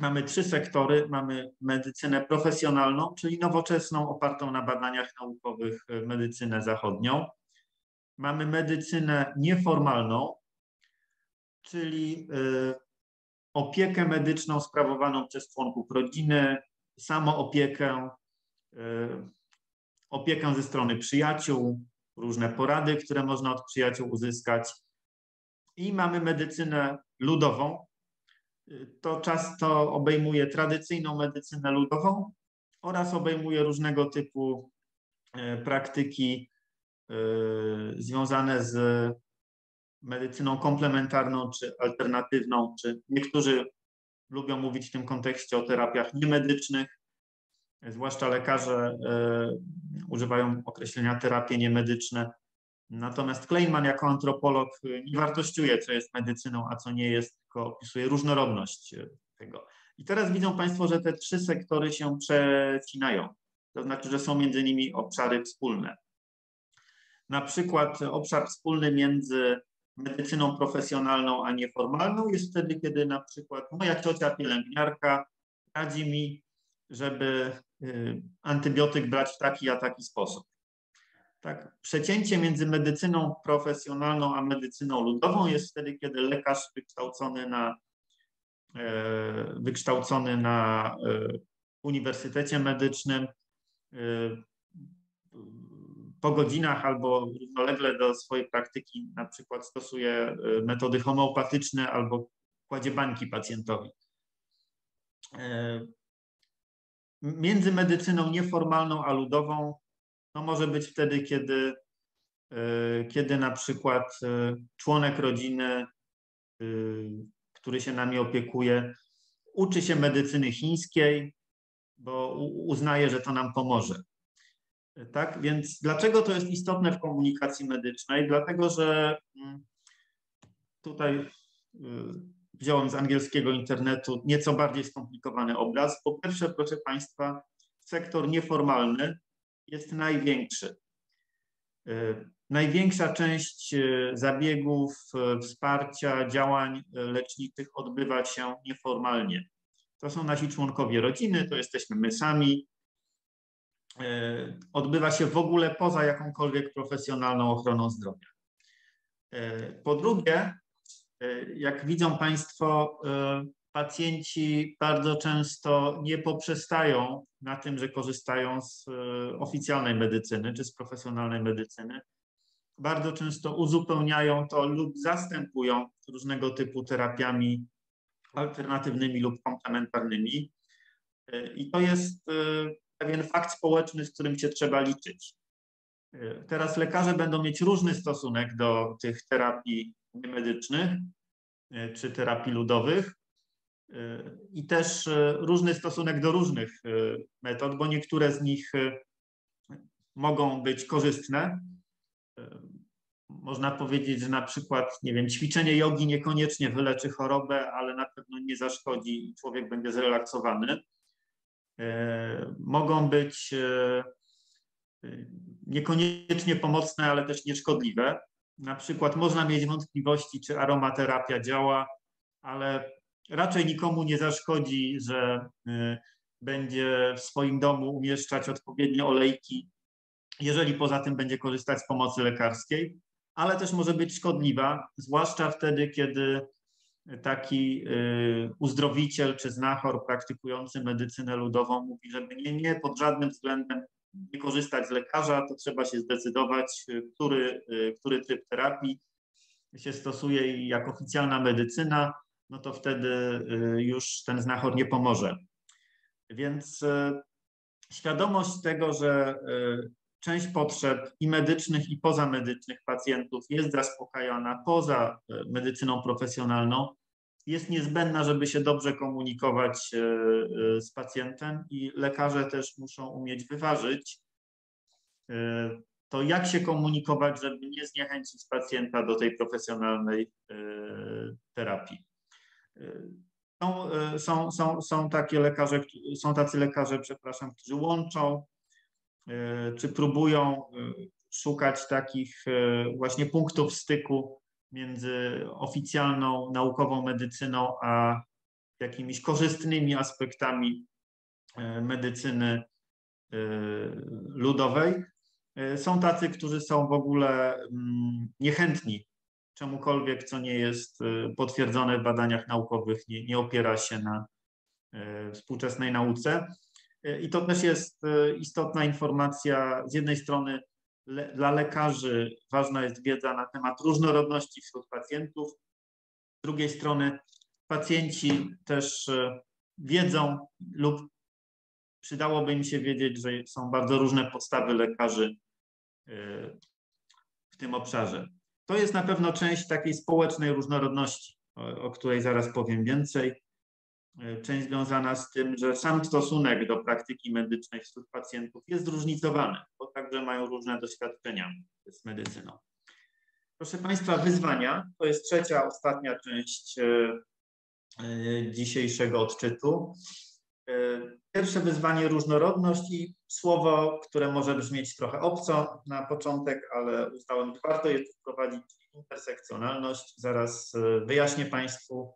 Mamy trzy sektory. Mamy medycynę profesjonalną, czyli nowoczesną, opartą na badaniach naukowych, medycynę zachodnią. Mamy medycynę nieformalną, czyli opiekę medyczną sprawowaną przez członków rodziny, samoopiekę, opiekę ze strony przyjaciół, różne porady, które można od przyjaciół uzyskać. I mamy medycynę ludową. To często obejmuje tradycyjną medycynę ludową oraz obejmuje różnego typu e, praktyki e, związane z medycyną komplementarną czy alternatywną, czy niektórzy lubią mówić w tym kontekście o terapiach niemedycznych, zwłaszcza lekarze e, używają określenia terapie niemedyczne. Natomiast Kleinman jako antropolog e, nie wartościuje, co jest medycyną, a co nie jest, tylko opisuje różnorodność e, tego. I teraz widzą Państwo, że te trzy sektory się przecinają. To znaczy, że są między nimi obszary wspólne. Na przykład obszar wspólny między medycyną profesjonalną a nieformalną jest wtedy, kiedy na przykład moja ciocia pielęgniarka radzi mi, żeby antybiotyk brać w taki a taki sposób. Tak, przecięcie między medycyną profesjonalną a medycyną ludową jest wtedy, kiedy lekarz wykształcony na, e, wykształcony na e, Uniwersytecie Medycznym e, po godzinach albo równolegle do swojej praktyki na przykład stosuje metody homeopatyczne albo kładzie bańki pacjentowi między medycyną nieformalną a ludową no może być wtedy, kiedy, e, kiedy na przykład e, członek rodziny, e, który się nami opiekuje, uczy się medycyny chińskiej, bo uznaje, że to nam pomoże. Tak, więc dlaczego to jest istotne w komunikacji medycznej? Dlatego, że mm, tutaj wziąłem z angielskiego internetu nieco bardziej skomplikowany obraz. Po pierwsze, proszę Państwa, sektor nieformalny jest największy. E, największa część e, zabiegów, e, wsparcia, działań leczniczych odbywa się nieformalnie. To są nasi członkowie rodziny, to jesteśmy my sami. Odbywa się w ogóle poza jakąkolwiek profesjonalną ochroną zdrowia. Po drugie, jak widzą Państwo, e, pacjenci bardzo często nie poprzestają na tym, że korzystają z e, oficjalnej medycyny czy z profesjonalnej medycyny. Bardzo często uzupełniają to lub zastępują różnego typu terapiami alternatywnymi lub komplementarnymi. I to jest pewien fakt społeczny, z którym się trzeba liczyć. Teraz lekarze będą mieć różny stosunek do tych terapii medycznych e, czy terapii ludowych e, i też e, różny stosunek do różnych metod, bo niektóre z nich mogą być korzystne. Można powiedzieć, że na przykład, nie wiem, ćwiczenie jogi niekoniecznie wyleczy chorobę, ale na pewno nie zaszkodzi i człowiek będzie zrelaksowany. Mogą być niekoniecznie pomocne, ale też nieszkodliwe. Na przykład można mieć wątpliwości, czy aromaterapia działa, ale raczej nikomu nie zaszkodzi, że y, będzie w swoim domu umieszczać odpowiednie olejki, jeżeli poza tym będzie korzystać z pomocy lekarskiej, ale też może być szkodliwa, zwłaszcza wtedy, kiedy taki y, uzdrowiciel czy znachor praktykujący medycynę ludową mówi, żeby nie, nie, pod żadnym względem nie korzystać z lekarza, to trzeba się zdecydować, który, który tryb terapii się stosuje i jak oficjalna medycyna, no to wtedy y, już ten znachor nie pomoże. Więc y, świadomość tego, że y, część potrzeb i medycznych, i pozamedycznych pacjentów jest zaspokajana poza medycyną profesjonalną, jest niezbędna, żeby się dobrze komunikować e, e, z pacjentem i lekarze też muszą umieć wyważyć e, to, jak się komunikować, żeby nie zniechęcić pacjenta do tej profesjonalnej terapii. Są, są, są, są takie lekarze, są tacy lekarze, przepraszam, którzy łączą, czy próbują szukać takich właśnie punktów styku między oficjalną, naukową medycyną, a jakimiś korzystnymi aspektami medycyny ludowej. Są tacy, którzy są w ogóle mm, niechętni czemukolwiek, co nie jest potwierdzone w badaniach naukowych, nie, nie opiera się na współczesnej nauce. I to też jest e, istotna informacja. Z jednej strony le, dla lekarzy ważna jest wiedza na temat różnorodności wśród pacjentów. Z drugiej strony pacjenci też e, wiedzą lub przydałoby im się wiedzieć, że są bardzo różne podstawy lekarzy e, w tym obszarze. To jest na pewno część takiej społecznej różnorodności, o, o której zaraz powiem więcej. E, część związana z tym, że sam stosunek do praktyki medycznej wśród pacjentów jest zróżnicowany, bo także mają różne doświadczenia z medycyną. Proszę Państwa, wyzwania to jest trzecia, ostatnia część e, e, dzisiejszego odczytu. Pierwsze wyzwanie różnorodność i słowo, które może brzmieć trochę obco na początek, ale uznałem, że warto je wprowadzić intersekcjonalność. Zaraz wyjaśnię Państwu,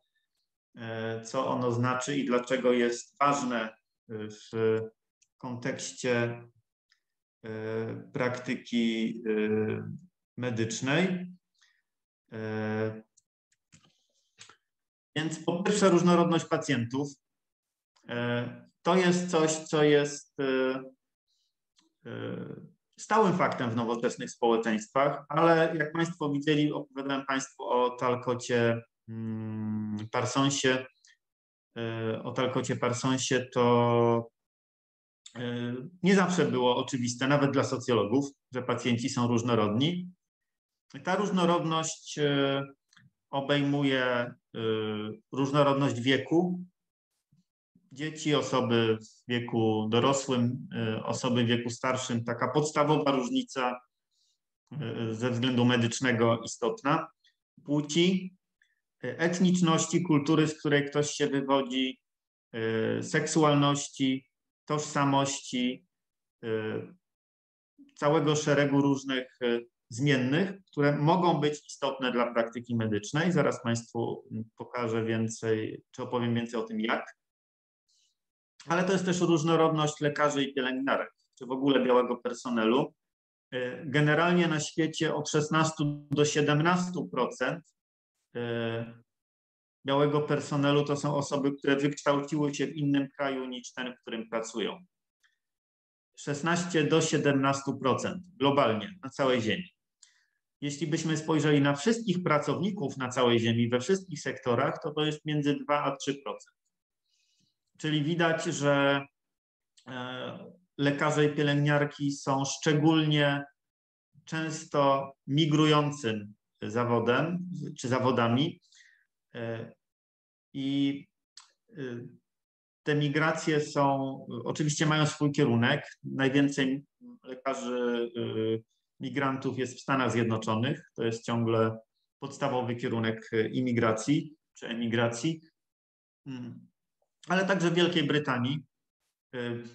co ono znaczy i dlaczego jest ważne w kontekście e, praktyki e, medycznej. Więc po pierwsze różnorodność pacjentów. To jest coś, co jest stałym faktem w nowoczesnych społeczeństwach, ale jak Państwo widzieli, opowiadałem Państwu o Talkocie Parsonsie, e, o Talkocie Parsonsie, to e, nie zawsze było oczywiste, nawet dla socjologów, że pacjenci są różnorodni. Ta różnorodność e, obejmuje różnorodność wieku. Dzieci, osoby w wieku dorosłym, osoby w wieku starszym, taka podstawowa różnica ze względu medycznego istotna. Płci, etniczności, kultury, z której ktoś się wywodzi, y, seksualności, tożsamości, y, całego szeregu różnych y, zmiennych, które mogą być istotne dla praktyki medycznej. Zaraz Państwu pokażę więcej, czy opowiem więcej o tym, jak. Ale to jest też różnorodność lekarzy i pielęgniarek, czy w ogóle białego personelu. Generalnie na świecie od 16 do 17% E, białego personelu to są osoby, które wykształciły się w innym kraju niż ten, w którym pracują. 16 do 17% globalnie na całej Ziemi. Jeśli byśmy spojrzeli na wszystkich pracowników na całej Ziemi, we wszystkich sektorach, to to jest między 2 a 3%. Czyli widać, że e, lekarze i pielęgniarki są szczególnie często migrującym zawodem czy zawodami. E, I e, te migracje są, oczywiście mają swój kierunek. Najwięcej lekarzy e, migrantów jest w Stanach Zjednoczonych. To jest ciągle podstawowy kierunek imigracji czy emigracji, mm. ale także w Wielkiej Brytanii.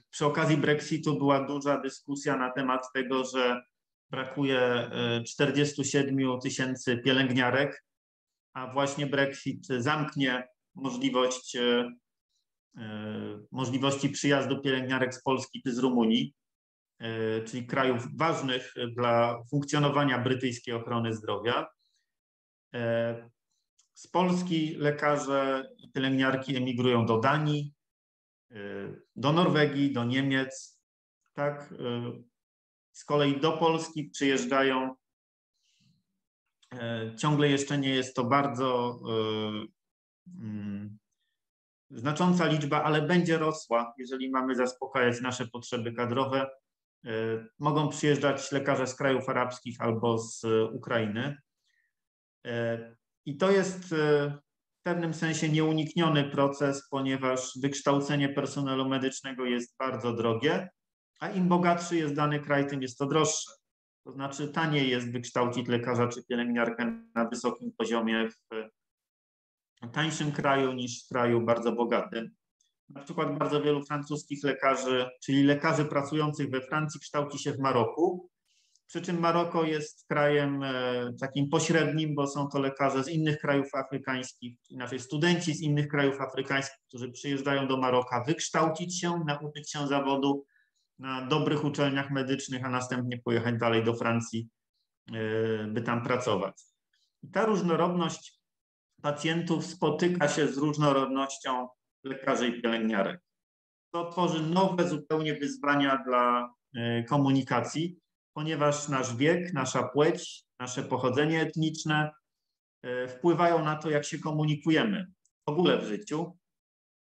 Przy okazji Brexitu była duża dyskusja na temat tego, że brakuje 47 e, tysięcy pielęgniarek, a właśnie Brexit zamknie możliwość, e, e, możliwości przyjazdu pielęgniarek z Polski czy z Rumunii, czyli krajów ważnych dla funkcjonowania brytyjskiej ochrony zdrowia. Z Polski lekarze i pielęgniarki emigrują do Danii, do Norwegii, do Niemiec. Tak, z kolei do Polski przyjeżdżają. E, ciągle jeszcze nie jest to bardzo e, mm, znacząca liczba, ale będzie rosła, jeżeli mamy zaspokajać nasze potrzeby kadrowe. E, mogą przyjeżdżać lekarze z krajów arabskich albo z Ukrainy. I to jest w pewnym sensie nieunikniony proces, ponieważ wykształcenie personelu medycznego jest bardzo drogie a im bogatszy jest dany kraj, tym jest to droższe. To znaczy taniej jest wykształcić lekarza czy pielęgniarkę na wysokim poziomie w tańszym kraju niż w kraju bardzo bogatym. Na przykład bardzo wielu francuskich lekarzy, czyli lekarzy pracujących we Francji, kształci się w Maroku, Przy czym Maroko jest krajem takim pośrednim, bo są to lekarze z innych krajów afrykańskich, inaczej studenci z innych krajów afrykańskich, którzy przyjeżdżają do Maroka wykształcić się, nauczyć się zawodu na dobrych uczelniach medycznych, a następnie pojechać dalej do Francji, by tam pracować. I ta różnorodność pacjentów spotyka się z różnorodnością lekarzy i pielęgniarek. To tworzy nowe zupełnie wyzwania dla e, komunikacji, ponieważ nasz wiek, nasza płeć, nasze pochodzenie etniczne e, wpływają na to, jak się komunikujemy w ogóle w życiu,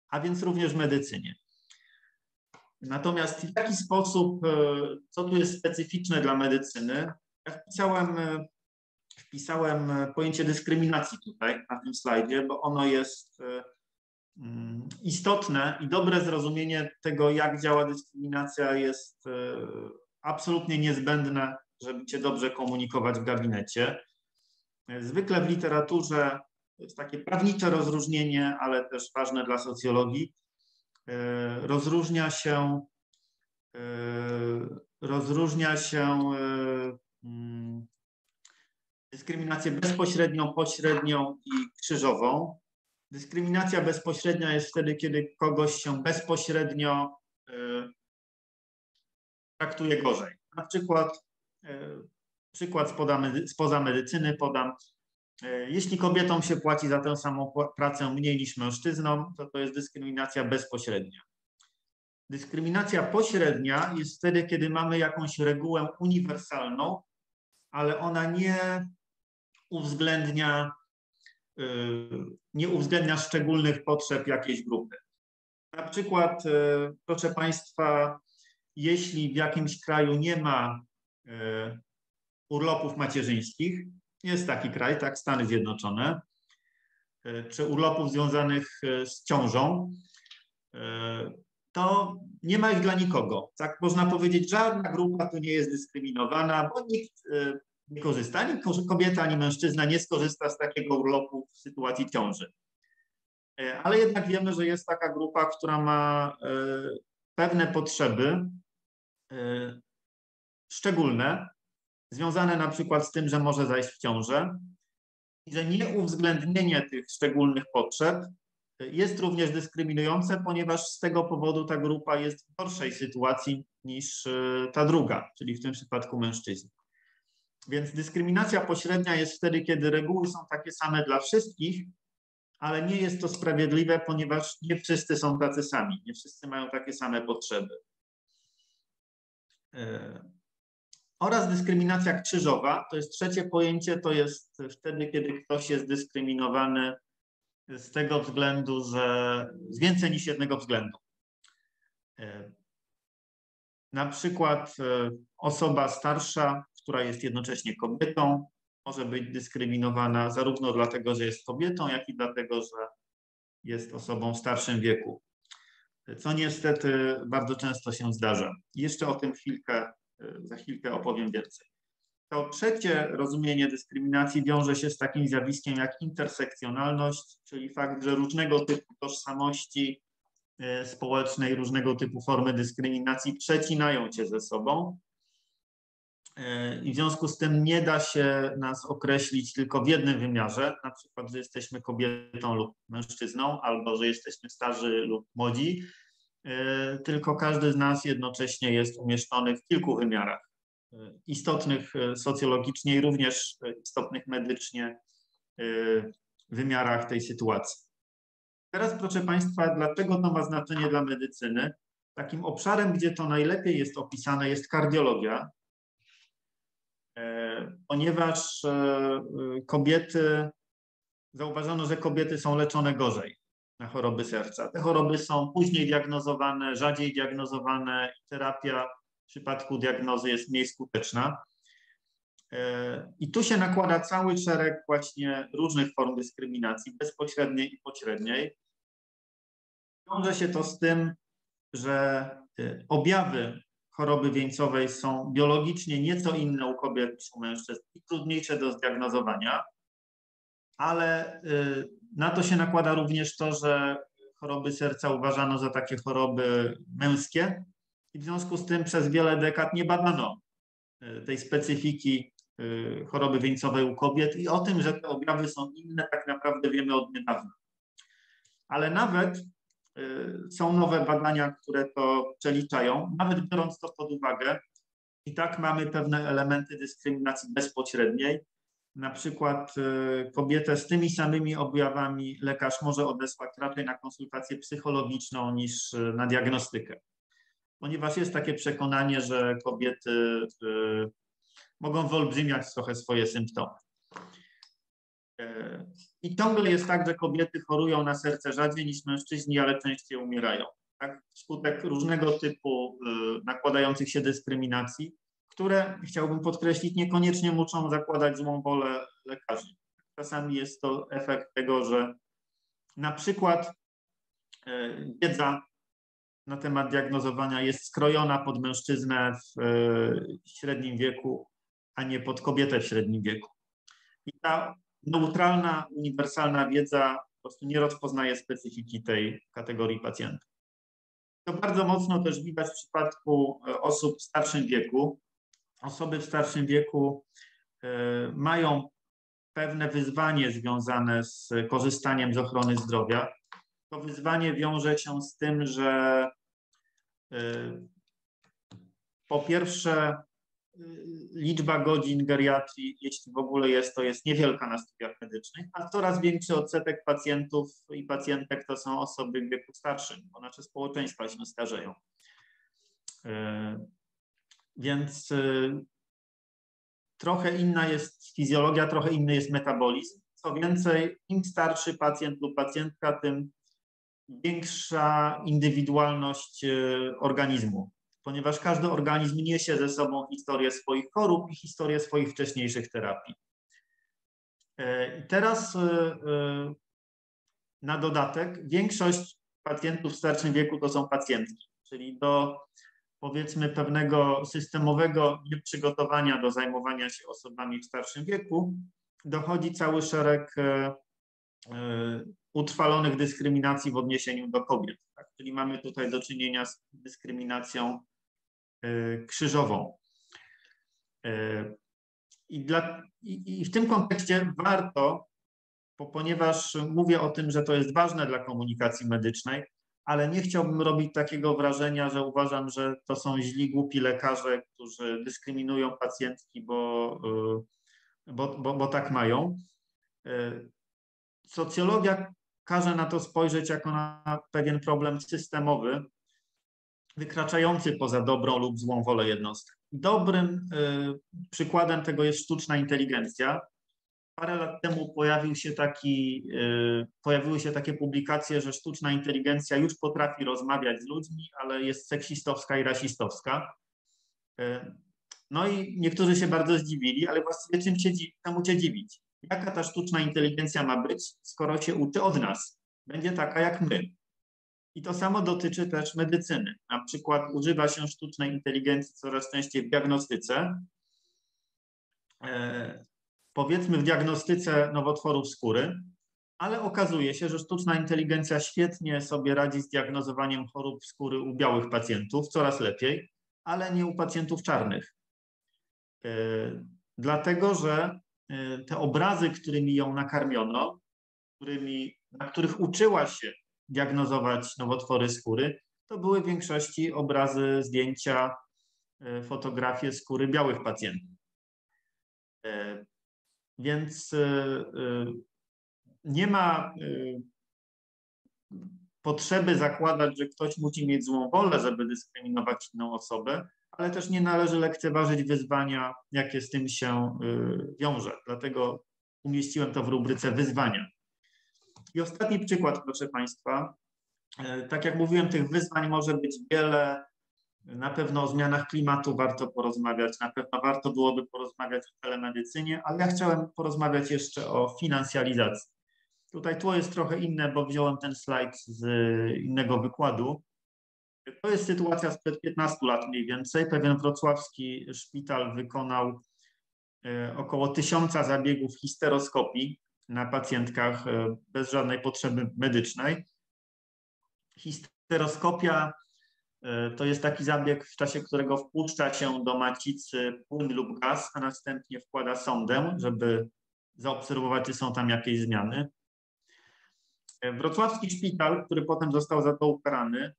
a więc również w medycynie. Natomiast w jaki sposób, e, co tu jest specyficzne dla medycyny? Ja wpisałem wpisałem e, pojęcie dyskryminacji tutaj na tym slajdzie, bo ono jest e, mm, istotne i dobre zrozumienie tego, jak działa dyskryminacja jest e, absolutnie niezbędne, żeby cię dobrze komunikować w gabinecie. Zwykle w literaturze jest takie prawnicze rozróżnienie, ale też ważne dla socjologii. Rozróżnia się rozróżnia się mm, dyskryminację bezpośrednią, pośrednią i krzyżową. Dyskryminacja bezpośrednia jest wtedy, kiedy kogoś się bezpośrednio traktuje gorzej. Na przykład, przykład spoza medycyny podam. Y, jeśli kobietom się płaci za tę samą pracę mniej niż mężczyznom, to to jest dyskryminacja bezpośrednia. Dyskryminacja pośrednia jest wtedy, kiedy mamy jakąś regułę uniwersalną, ale ona nie uwzględnia, y, nie uwzględnia szczególnych potrzeb jakiejś grupy. Na przykład, y, proszę Państwa, jeśli w jakimś kraju nie ma urlopów macierzyńskich, jest taki kraj, tak, Stany Zjednoczone, czy urlopów związanych z ciążą, to nie ma ich dla nikogo. Tak można powiedzieć, żadna grupa tu nie jest dyskryminowana, bo nikt nie korzysta, ani kobieta, ani mężczyzna nie skorzysta z takiego urlopu w sytuacji ciąży. E, ale jednak wiemy, że jest taka grupa, która ma e, pewne potrzeby e, szczególne, związane na przykład z tym, że może zajść w ciążę i że nieuwzględnienie tych szczególnych potrzeb jest również dyskryminujące, ponieważ z tego powodu ta grupa jest w gorszej sytuacji niż ta druga, czyli w tym przypadku mężczyźni. Więc dyskryminacja pośrednia jest wtedy, kiedy reguły są takie same dla wszystkich, ale nie jest to sprawiedliwe, ponieważ nie wszyscy są tacy sami, nie wszyscy mają takie same potrzeby. Oraz dyskryminacja krzyżowa, to jest trzecie pojęcie, to jest wtedy, kiedy ktoś jest dyskryminowany z tego względu, że z więcej niż jednego względu. E, na przykład e, osoba starsza która jest jednocześnie kobietą, może być dyskryminowana zarówno dlatego, że jest kobietą, jak i dlatego, że jest osobą w starszym wieku. Co niestety bardzo często się zdarza. Jeszcze o tym chwilkę, za chwilkę opowiem więcej. To trzecie rozumienie dyskryminacji wiąże się z takim zjawiskiem jak intersekcjonalność, czyli fakt, że różnego typu tożsamości e, społecznej, różnego typu formy dyskryminacji przecinają się ze sobą i w związku z tym nie da się nas określić tylko w jednym wymiarze, na przykład, że jesteśmy kobietą lub mężczyzną, albo że jesteśmy starzy lub młodzi, e, tylko każdy z nas jednocześnie jest umieszczony w kilku wymiarach e, istotnych e, socjologicznie i również istotnych medycznie wymiarach tej sytuacji. Teraz, proszę Państwa, dlaczego to ma znaczenie dla medycyny? Takim obszarem, gdzie to najlepiej jest opisane, jest kardiologia, E, ponieważ e, e, kobiety, zauważono, że kobiety są leczone gorzej na choroby serca. Te choroby są później diagnozowane, rzadziej diagnozowane terapia w przypadku diagnozy jest mniej skuteczna. I tu się nakłada cały szereg właśnie różnych form dyskryminacji, bezpośredniej i pośredniej. Wiąże się to z tym, że objawy choroby wieńcowej są biologicznie nieco inne u kobiet niż u mężczyzn i trudniejsze do zdiagnozowania, ale y, na to się nakłada również to, że choroby serca uważano za takie choroby męskie i w związku z tym przez wiele dekad nie badano tej specyfiki choroby wieńcowej u kobiet i o tym, że te objawy są inne, tak naprawdę wiemy od niedawna. Ale nawet są nowe badania, które to przeliczają, nawet biorąc to pod uwagę, i tak mamy pewne elementy dyskryminacji bezpośredniej. Na przykład e, kobietę z tymi samymi objawami lekarz może odesłać raczej na konsultację psychologiczną niż e, na diagnostykę. Ponieważ jest takie przekonanie, że kobiety e, mogą wyolbrzymiać trochę swoje symptomy. I ciągle jest tak, że kobiety chorują na serce rzadziej niż mężczyźni, ale częściej umierają tak, wskutek różnego typu nakładających się dyskryminacji, które chciałbym podkreślić, niekoniecznie muszą zakładać złą wolę lekarzy. Czasami jest to efekt tego, że na przykład y, wiedza na temat diagnozowania jest skrojona pod mężczyznę w y, średnim wieku, a nie pod kobietę w średnim wieku. I ta neutralna, uniwersalna wiedza po prostu nie rozpoznaje specyfiki tej kategorii pacjentów. To bardzo mocno też widać w przypadku e, osób w starszym wieku. Osoby w starszym wieku e, mają pewne wyzwanie związane z korzystaniem z ochrony zdrowia. To wyzwanie wiąże się z tym, że e, po pierwsze liczba godzin geriatrii, jeśli w ogóle jest, to jest niewielka na studiach medycznych, a coraz większy odsetek pacjentów i pacjentek to są osoby w wieku starszym, bo nasze społeczeństwa się starzeją. Więc e, trochę inna jest fizjologia, trochę inny jest metabolizm. Co więcej, im starszy pacjent lub pacjentka, tym większa indywidualność e, organizmu ponieważ każdy organizm niesie ze sobą historię swoich chorób i historię swoich wcześniejszych terapii. E, I teraz na dodatek większość pacjentów w starszym wieku to są pacjentki, czyli do powiedzmy pewnego systemowego nieprzygotowania do zajmowania się osobami w starszym wieku dochodzi cały szereg utrwalonych dyskryminacji w odniesieniu do kobiet. Tak? Czyli mamy tutaj do czynienia z dyskryminacją E, krzyżową. E, I, dla, i, I w tym kontekście warto, ponieważ mówię o tym, że to jest ważne dla komunikacji medycznej, ale nie chciałbym robić takiego wrażenia, że uważam, że to są źli, głupi lekarze, którzy dyskryminują pacjentki, bo, e, bo, bo, bo tak mają. Socjologia każe na to spojrzeć jako na pewien problem systemowy, wykraczający poza dobrą lub złą wolę jednostki. Dobrym y, przykładem tego jest sztuczna inteligencja. Parę lat temu pojawił się taki, y, pojawiły się takie publikacje, że sztuczna inteligencja już potrafi rozmawiać z ludźmi, ale jest seksistowska i rasistowska. Y, no i niektórzy się bardzo zdziwili, ale właściwie czym się, czemu się dziwić? Jaka ta sztuczna inteligencja ma być, skoro się uczy od nas? Będzie taka jak my. I to samo dotyczy też medycyny. Na przykład używa się sztucznej inteligencji coraz częściej w diagnostyce. Powiedzmy w diagnostyce nowotworów skóry, ale okazuje się, że sztuczna inteligencja świetnie sobie radzi z diagnozowaniem chorób skóry u białych pacjentów, coraz lepiej, ale nie u pacjentów czarnych. E, dlatego, że e, te obrazy, którymi ją nakarmiono, którymi, na których uczyła się diagnozować nowotwory skóry, to były w większości obrazy, zdjęcia, e, fotografie skóry białych pacjentów. E, więc e, nie ma potrzeby zakładać, że ktoś musi mieć złą wolę, żeby dyskryminować inną osobę, ale też nie należy lekceważyć wyzwania, jakie z tym się wiąże. Dlatego umieściłem to w rubryce wyzwania. I ostatni przykład, proszę Państwa. E, tak jak mówiłem, tych wyzwań może być wiele. Na pewno o zmianach klimatu warto porozmawiać, na pewno warto byłoby porozmawiać o telemedycynie, ale ja chciałem porozmawiać jeszcze o finansjalizacji. Tutaj tło jest trochę inne, bo wziąłem ten slajd z innego wykładu. To jest sytuacja sprzed 15 lat mniej więcej. Pewien wrocławski szpital wykonał e, około tysiąca zabiegów histeroskopii na pacjentkach e, bez żadnej potrzeby medycznej. Histeroskopia To jest taki zabieg, w czasie którego wpuszcza się do macicy płyn lub gaz, a następnie wkłada sondę, żeby zaobserwować, czy są tam jakieś zmiany. Wrocławski szpital, który potem został za to ukarany,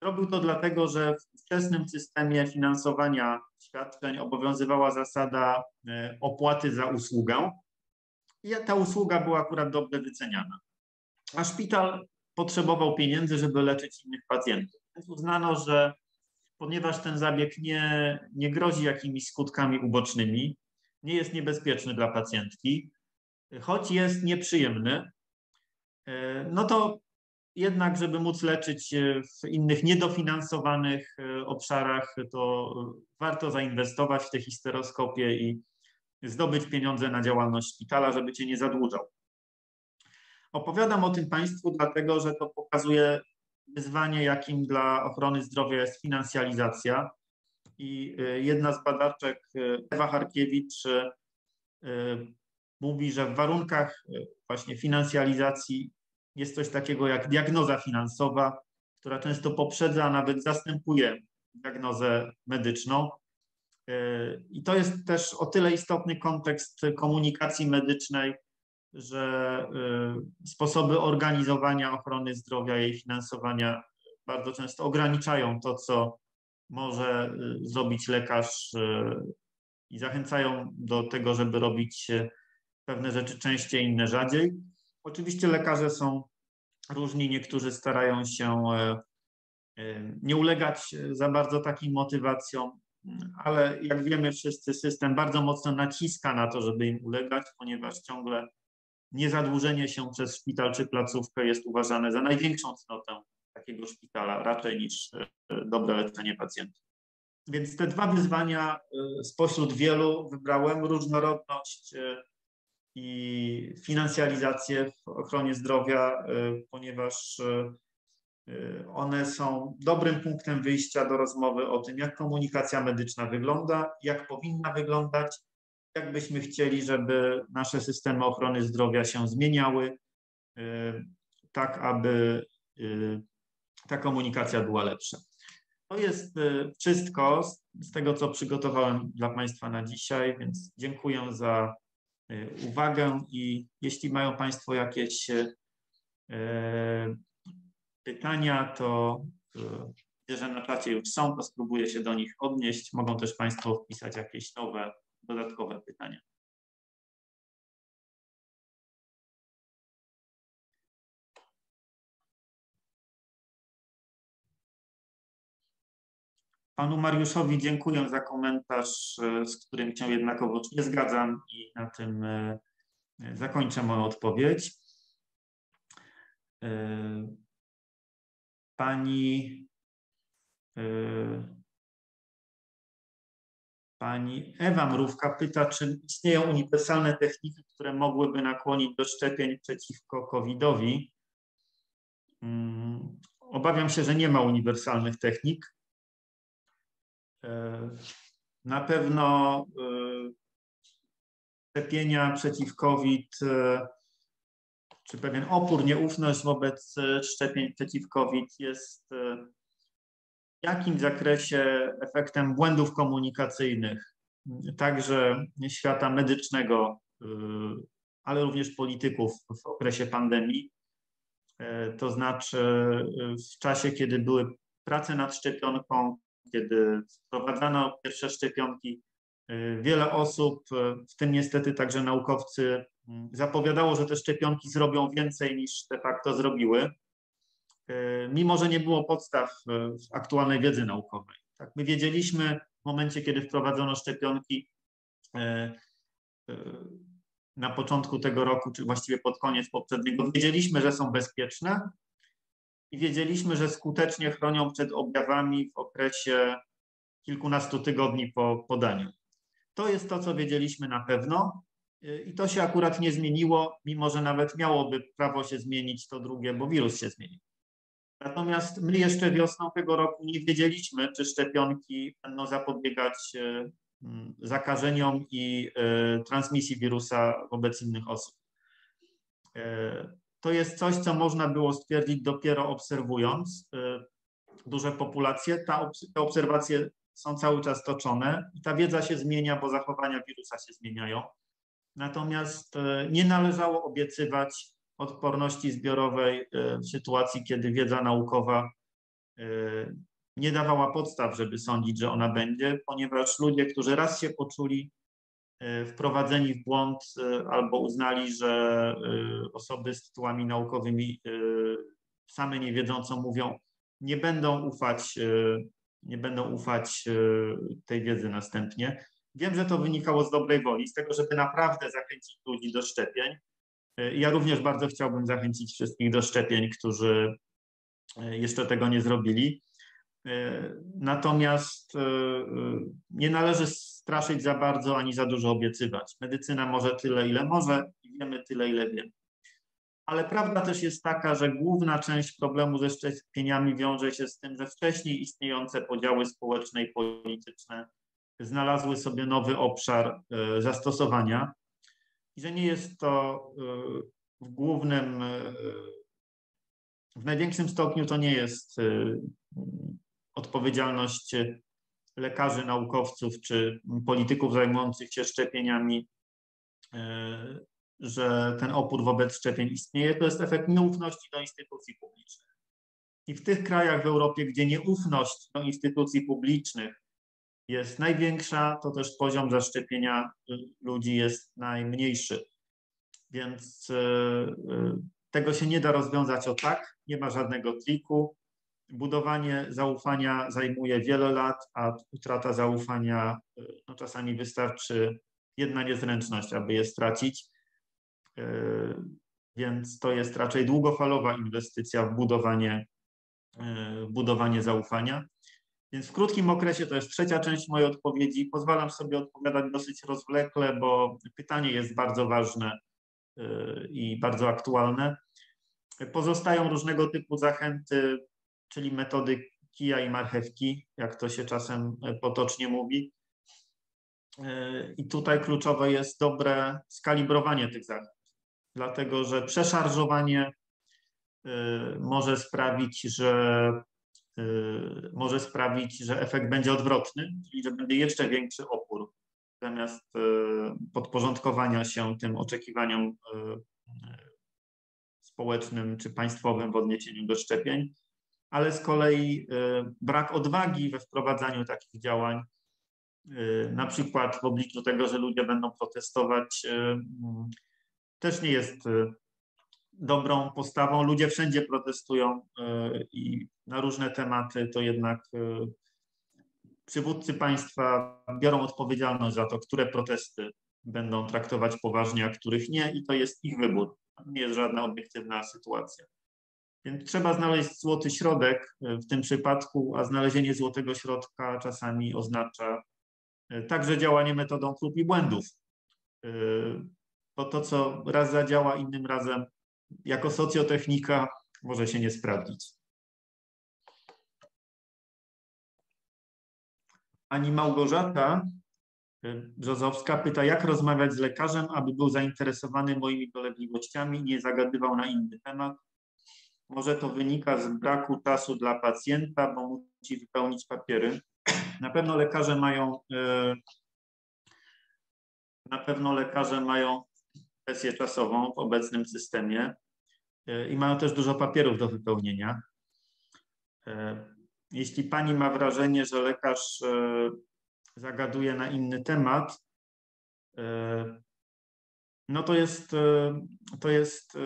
robił to dlatego, że w wczesnym systemie finansowania świadczeń obowiązywała zasada e, opłaty za usługę i ta usługa była akurat dobrze wyceniana. A szpital potrzebował pieniędzy, żeby leczyć innych pacjentów. Uznano, że ponieważ ten zabieg nie, nie grozi jakimiś skutkami ubocznymi, nie jest niebezpieczny dla pacjentki, choć jest nieprzyjemny, e, no to jednak, żeby móc leczyć w innych niedofinansowanych e, obszarach, to warto zainwestować w te histeroskopie i zdobyć pieniądze na działalność szpitala, żeby cię nie zadłużał. Opowiadam o tym Państwu dlatego, że to pokazuje wyzwanie, jakim dla ochrony zdrowia jest finansjalizacja. I e, jedna z badaczek, e, Ewa Harkiewicz, mówi, że w warunkach właśnie finansjalizacji jest coś takiego jak diagnoza finansowa, która często poprzedza, a nawet zastępuje diagnozę medyczną. I to jest też o tyle istotny kontekst komunikacji medycznej, że e, sposoby organizowania ochrony zdrowia jej finansowania bardzo często ograniczają to, co może e, zrobić lekarz i zachęcają do tego, żeby robić pewne rzeczy częściej, inne rzadziej. Oczywiście lekarze są różni, niektórzy starają się nie ulegać za bardzo takim motywacjom, ale jak wiemy wszyscy, system bardzo mocno naciska na to, żeby im ulegać, ponieważ ciągle niezadłużenie się przez szpital czy placówkę jest uważane za największą cnotę takiego szpitala, raczej niż e, dobre leczenie pacjentów. Więc te dwa wyzwania spośród wielu wybrałem różnorodność i finansjalizację w ochronie zdrowia, ponieważ one są dobrym punktem wyjścia do rozmowy o tym, jak komunikacja medyczna wygląda, jak powinna wyglądać, jak byśmy chcieli, żeby nasze systemy ochrony zdrowia się zmieniały, tak aby ta komunikacja była lepsza. To jest wszystko z tego, co przygotowałem dla Państwa na dzisiaj, więc dziękuję za Y, uwagę i jeśli mają Państwo jakieś y, pytania, to y, widzę, że na czacie już są, to spróbuję się do nich odnieść. Mogą też Państwo wpisać jakieś nowe, dodatkowe pytania. Panu Mariuszowi dziękuję za komentarz, e, z którym się jednakowoż nie zgadzam i na tym e, zakończę moją odpowiedź. E, pani, pani Ewa Mrówka pyta, czy istnieją uniwersalne techniki, które mogłyby nakłonić do szczepień przeciwko COVID-owi. Mm, obawiam się, że nie ma uniwersalnych technik. E, na pewno e, szczepienia przeciw COVID, e, czy pewien opór, nieufność wobec szczepień przeciw COVID jest w jakimś zakresie efektem błędów komunikacyjnych, także świata medycznego, ale również polityków w okresie pandemii. To znaczy, w czasie, kiedy były prace nad szczepionką, kiedy wprowadzano pierwsze szczepionki, y, wiele osób, y, w tym niestety także naukowcy, zapowiadało, że te szczepionki zrobią więcej niż de facto zrobiły, y, mimo że nie było podstaw aktualnej wiedzy naukowej. Tak, my wiedzieliśmy w momencie, kiedy wprowadzono szczepionki na początku tego roku, czy właściwie pod koniec poprzedniego, wiedzieliśmy, że są bezpieczne, i wiedzieliśmy, że skutecznie chronią przed objawami w okresie kilkunastu tygodni po podaniu. To jest to, co wiedzieliśmy na pewno i to się akurat nie zmieniło, mimo że nawet miałoby prawo się zmienić to drugie, bo wirus się zmienił. Natomiast my jeszcze wiosną tego roku nie wiedzieliśmy, czy szczepionki będą zapobiegać e, zakażeniom i e, transmisji wirusa wobec innych osób. E, to jest coś, co można było stwierdzić dopiero obserwując. Duże populacje, ta, te obserwacje są cały czas toczone i ta wiedza się zmienia, bo zachowania wirusa się zmieniają. Natomiast nie należało obiecywać odporności zbiorowej e, w sytuacji, kiedy wiedza naukowa e, nie dawała podstaw, żeby sądzić, że ona będzie, ponieważ ludzie, którzy raz się poczuli wprowadzeni w błąd albo uznali, że osoby z tytułami naukowymi same nie wiedzą, co mówią, nie będą ufać, nie będą ufać tej wiedzy następnie. Wiem, że to wynikało z dobrej woli, z tego, żeby naprawdę zachęcić ludzi do szczepień. Ja również bardzo chciałbym zachęcić wszystkich do szczepień, którzy e, jeszcze tego nie zrobili. E, natomiast e, nie należy straszyć za bardzo ani za dużo obiecywać. Medycyna może tyle, ile może i wiemy tyle, ile wiemy. Ale prawda też jest taka, że główna część problemu ze szczepieniami wiąże się z tym, że wcześniej istniejące podziały społeczne i polityczne znalazły sobie nowy obszar e, zastosowania i że nie jest to e, w głównym, e, w największym stopniu to nie jest odpowiedzialność lekarzy, naukowców czy polityków zajmujących się szczepieniami, że ten opór wobec szczepień istnieje. To jest efekt nieufności do instytucji publicznych. I w tych krajach w Europie, gdzie nieufność do instytucji publicznych jest największa, to też poziom zaszczepienia ludzi jest najmniejszy. Więc e, e, tego się nie da rozwiązać o tak, nie ma żadnego triku. Budowanie zaufania zajmuje wiele lat, a utrata zaufania no czasami wystarczy jedna niezręczność, aby je stracić. Więc to jest raczej długofalowa inwestycja w budowanie, w budowanie zaufania. Więc w krótkim okresie to jest trzecia część mojej odpowiedzi. Pozwalam sobie odpowiadać dosyć rozwlekle, bo pytanie jest bardzo ważne y, i bardzo aktualne. Pozostają różnego typu zachęty, czyli metody kija i marchewki, jak to się czasem potocznie mówi. Y, I tutaj kluczowe jest dobre skalibrowanie tych zachęt, dlatego że przeszarżowanie y, może sprawić, że Y, może sprawić, że efekt będzie odwrotny, czyli że będzie jeszcze większy opór zamiast y, podporządkowania się tym oczekiwaniom y, społecznym czy państwowym w odniesieniu do szczepień, ale z kolei brak odwagi we wprowadzaniu takich działań, na przykład w obliczu tego, że ludzie będą protestować, też nie jest dobrą postawą. Ludzie wszędzie protestują e, i na różne tematy to jednak e, przywódcy państwa biorą odpowiedzialność za to, które protesty będą traktować poważnie, a których nie, i to jest ich wybór. Nie jest żadna obiektywna sytuacja. Więc trzeba znaleźć złoty środek e, w tym przypadku, a znalezienie złotego środka czasami oznacza także działanie metodą prób i błędów. Bo to, co raz zadziała, innym razem jako socjotechnika może się nie sprawdzić. Pani Małgorzata y, Brzozowska pyta, jak rozmawiać z lekarzem, aby był zainteresowany moimi dolegliwościami nie zagadywał na inny temat. Może to wynika z braku czasu dla pacjenta, bo musi wypełnić papiery. Na pewno lekarze mają y, na pewno lekarze mają presję czasową w obecnym systemie e, i mają też dużo papierów do wypełnienia. E, jeśli pani ma wrażenie, że lekarz e, zagaduje na inny temat, no to jest, to jest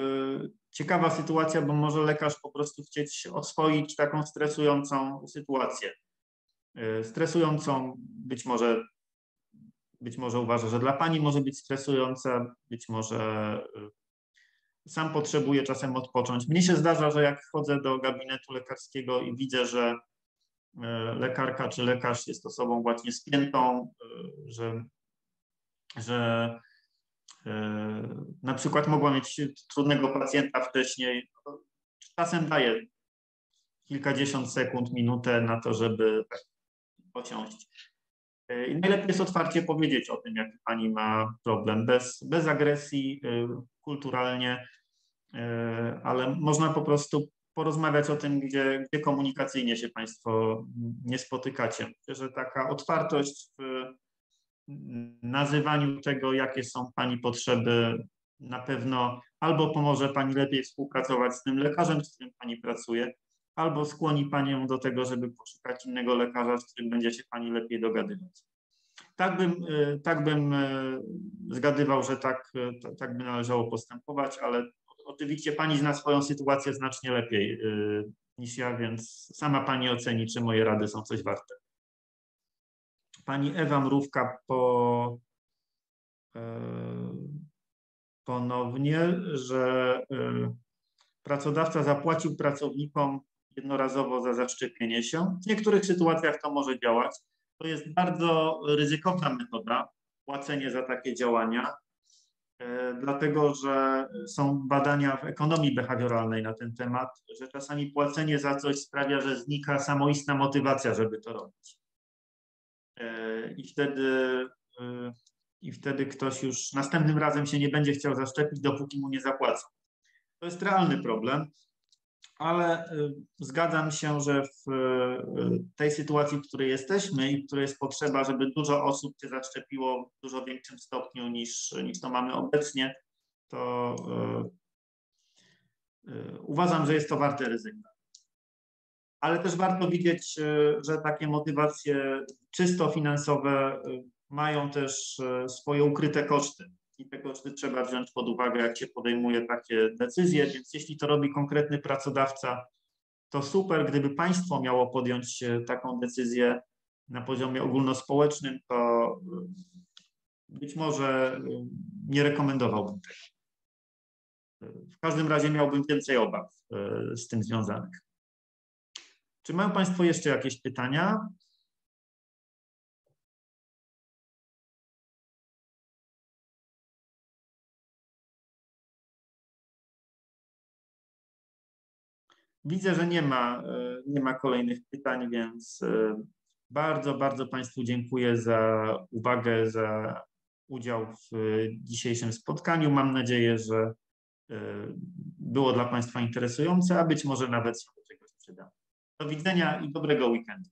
ciekawa sytuacja, bo może lekarz po prostu chcieć oswoić taką stresującą sytuację. Stresującą być może być może uważa, że dla pani może być stresująca, być może y, sam potrzebuje czasem odpocząć. Mnie się zdarza, że jak wchodzę do gabinetu lekarskiego i widzę, że y, lekarka czy lekarz jest osobą właśnie spiętą, y, że, że na przykład mogła mieć trudnego pacjenta wcześniej, czasem daje kilkadziesiąt sekund, minutę na to, żeby posiąść. I najlepiej jest otwarcie powiedzieć o tym, jaki pani ma problem, bez, bez agresji, y, kulturalnie, y, ale można po prostu porozmawiać o tym, gdzie, gdzie komunikacyjnie się Państwo nie spotykacie. Myślę, że taka otwartość w nazywaniu tego, jakie są Pani potrzeby, na pewno albo pomoże Pani lepiej współpracować z tym lekarzem, z którym Pani pracuje, albo skłoni Panią do tego, żeby poszukać innego lekarza, z którym będzie się Pani lepiej dogadywać. Tak bym, y, tak bym y, zgadywał, że tak, y, tak by należało postępować, ale oczywiście Pani zna swoją sytuację znacznie lepiej niż ja, więc sama Pani oceni, czy moje rady są coś warte. Pani Ewa Mrówka po, ponownie, że pracodawca zapłacił pracownikom jednorazowo za zaszczepienie się. W niektórych sytuacjach to może działać. To jest bardzo ryzykowna metoda, płacenie za takie działania, e, dlatego że są badania w ekonomii behawioralnej na ten temat, że czasami płacenie za coś sprawia, że znika samoistna motywacja, żeby to robić. E, I wtedy, e, I wtedy ktoś już następnym razem się nie będzie chciał zaszczepić, dopóki mu nie zapłacą. To jest realny problem ale y, zgadzam się, że w y, tej sytuacji, w której jesteśmy i w której jest potrzeba, żeby dużo osób się zaszczepiło w dużo większym stopniu niż, niż to mamy obecnie, to y, uważam, że jest to warte ryzyka. Ale też warto widzieć, że takie motywacje czysto finansowe mają też swoje ukryte koszty i te koszty trzeba wziąć pod uwagę, jak się podejmuje takie decyzje, więc jeśli to robi konkretny pracodawca, to super. Gdyby państwo miało podjąć taką decyzję na poziomie ogólnospołecznym, to y, być może y, nie rekomendowałbym tego. W każdym razie miałbym więcej obaw z tym związanych. Czy mają Państwo jeszcze jakieś pytania? Widzę, że nie ma, e, nie ma kolejnych pytań, więc e, bardzo, bardzo Państwu dziękuję za uwagę, za udział w dzisiejszym spotkaniu. Mam nadzieję, że e, było dla Państwa interesujące, a być może nawet się do czegoś przyda. Do widzenia i dobrego weekendu.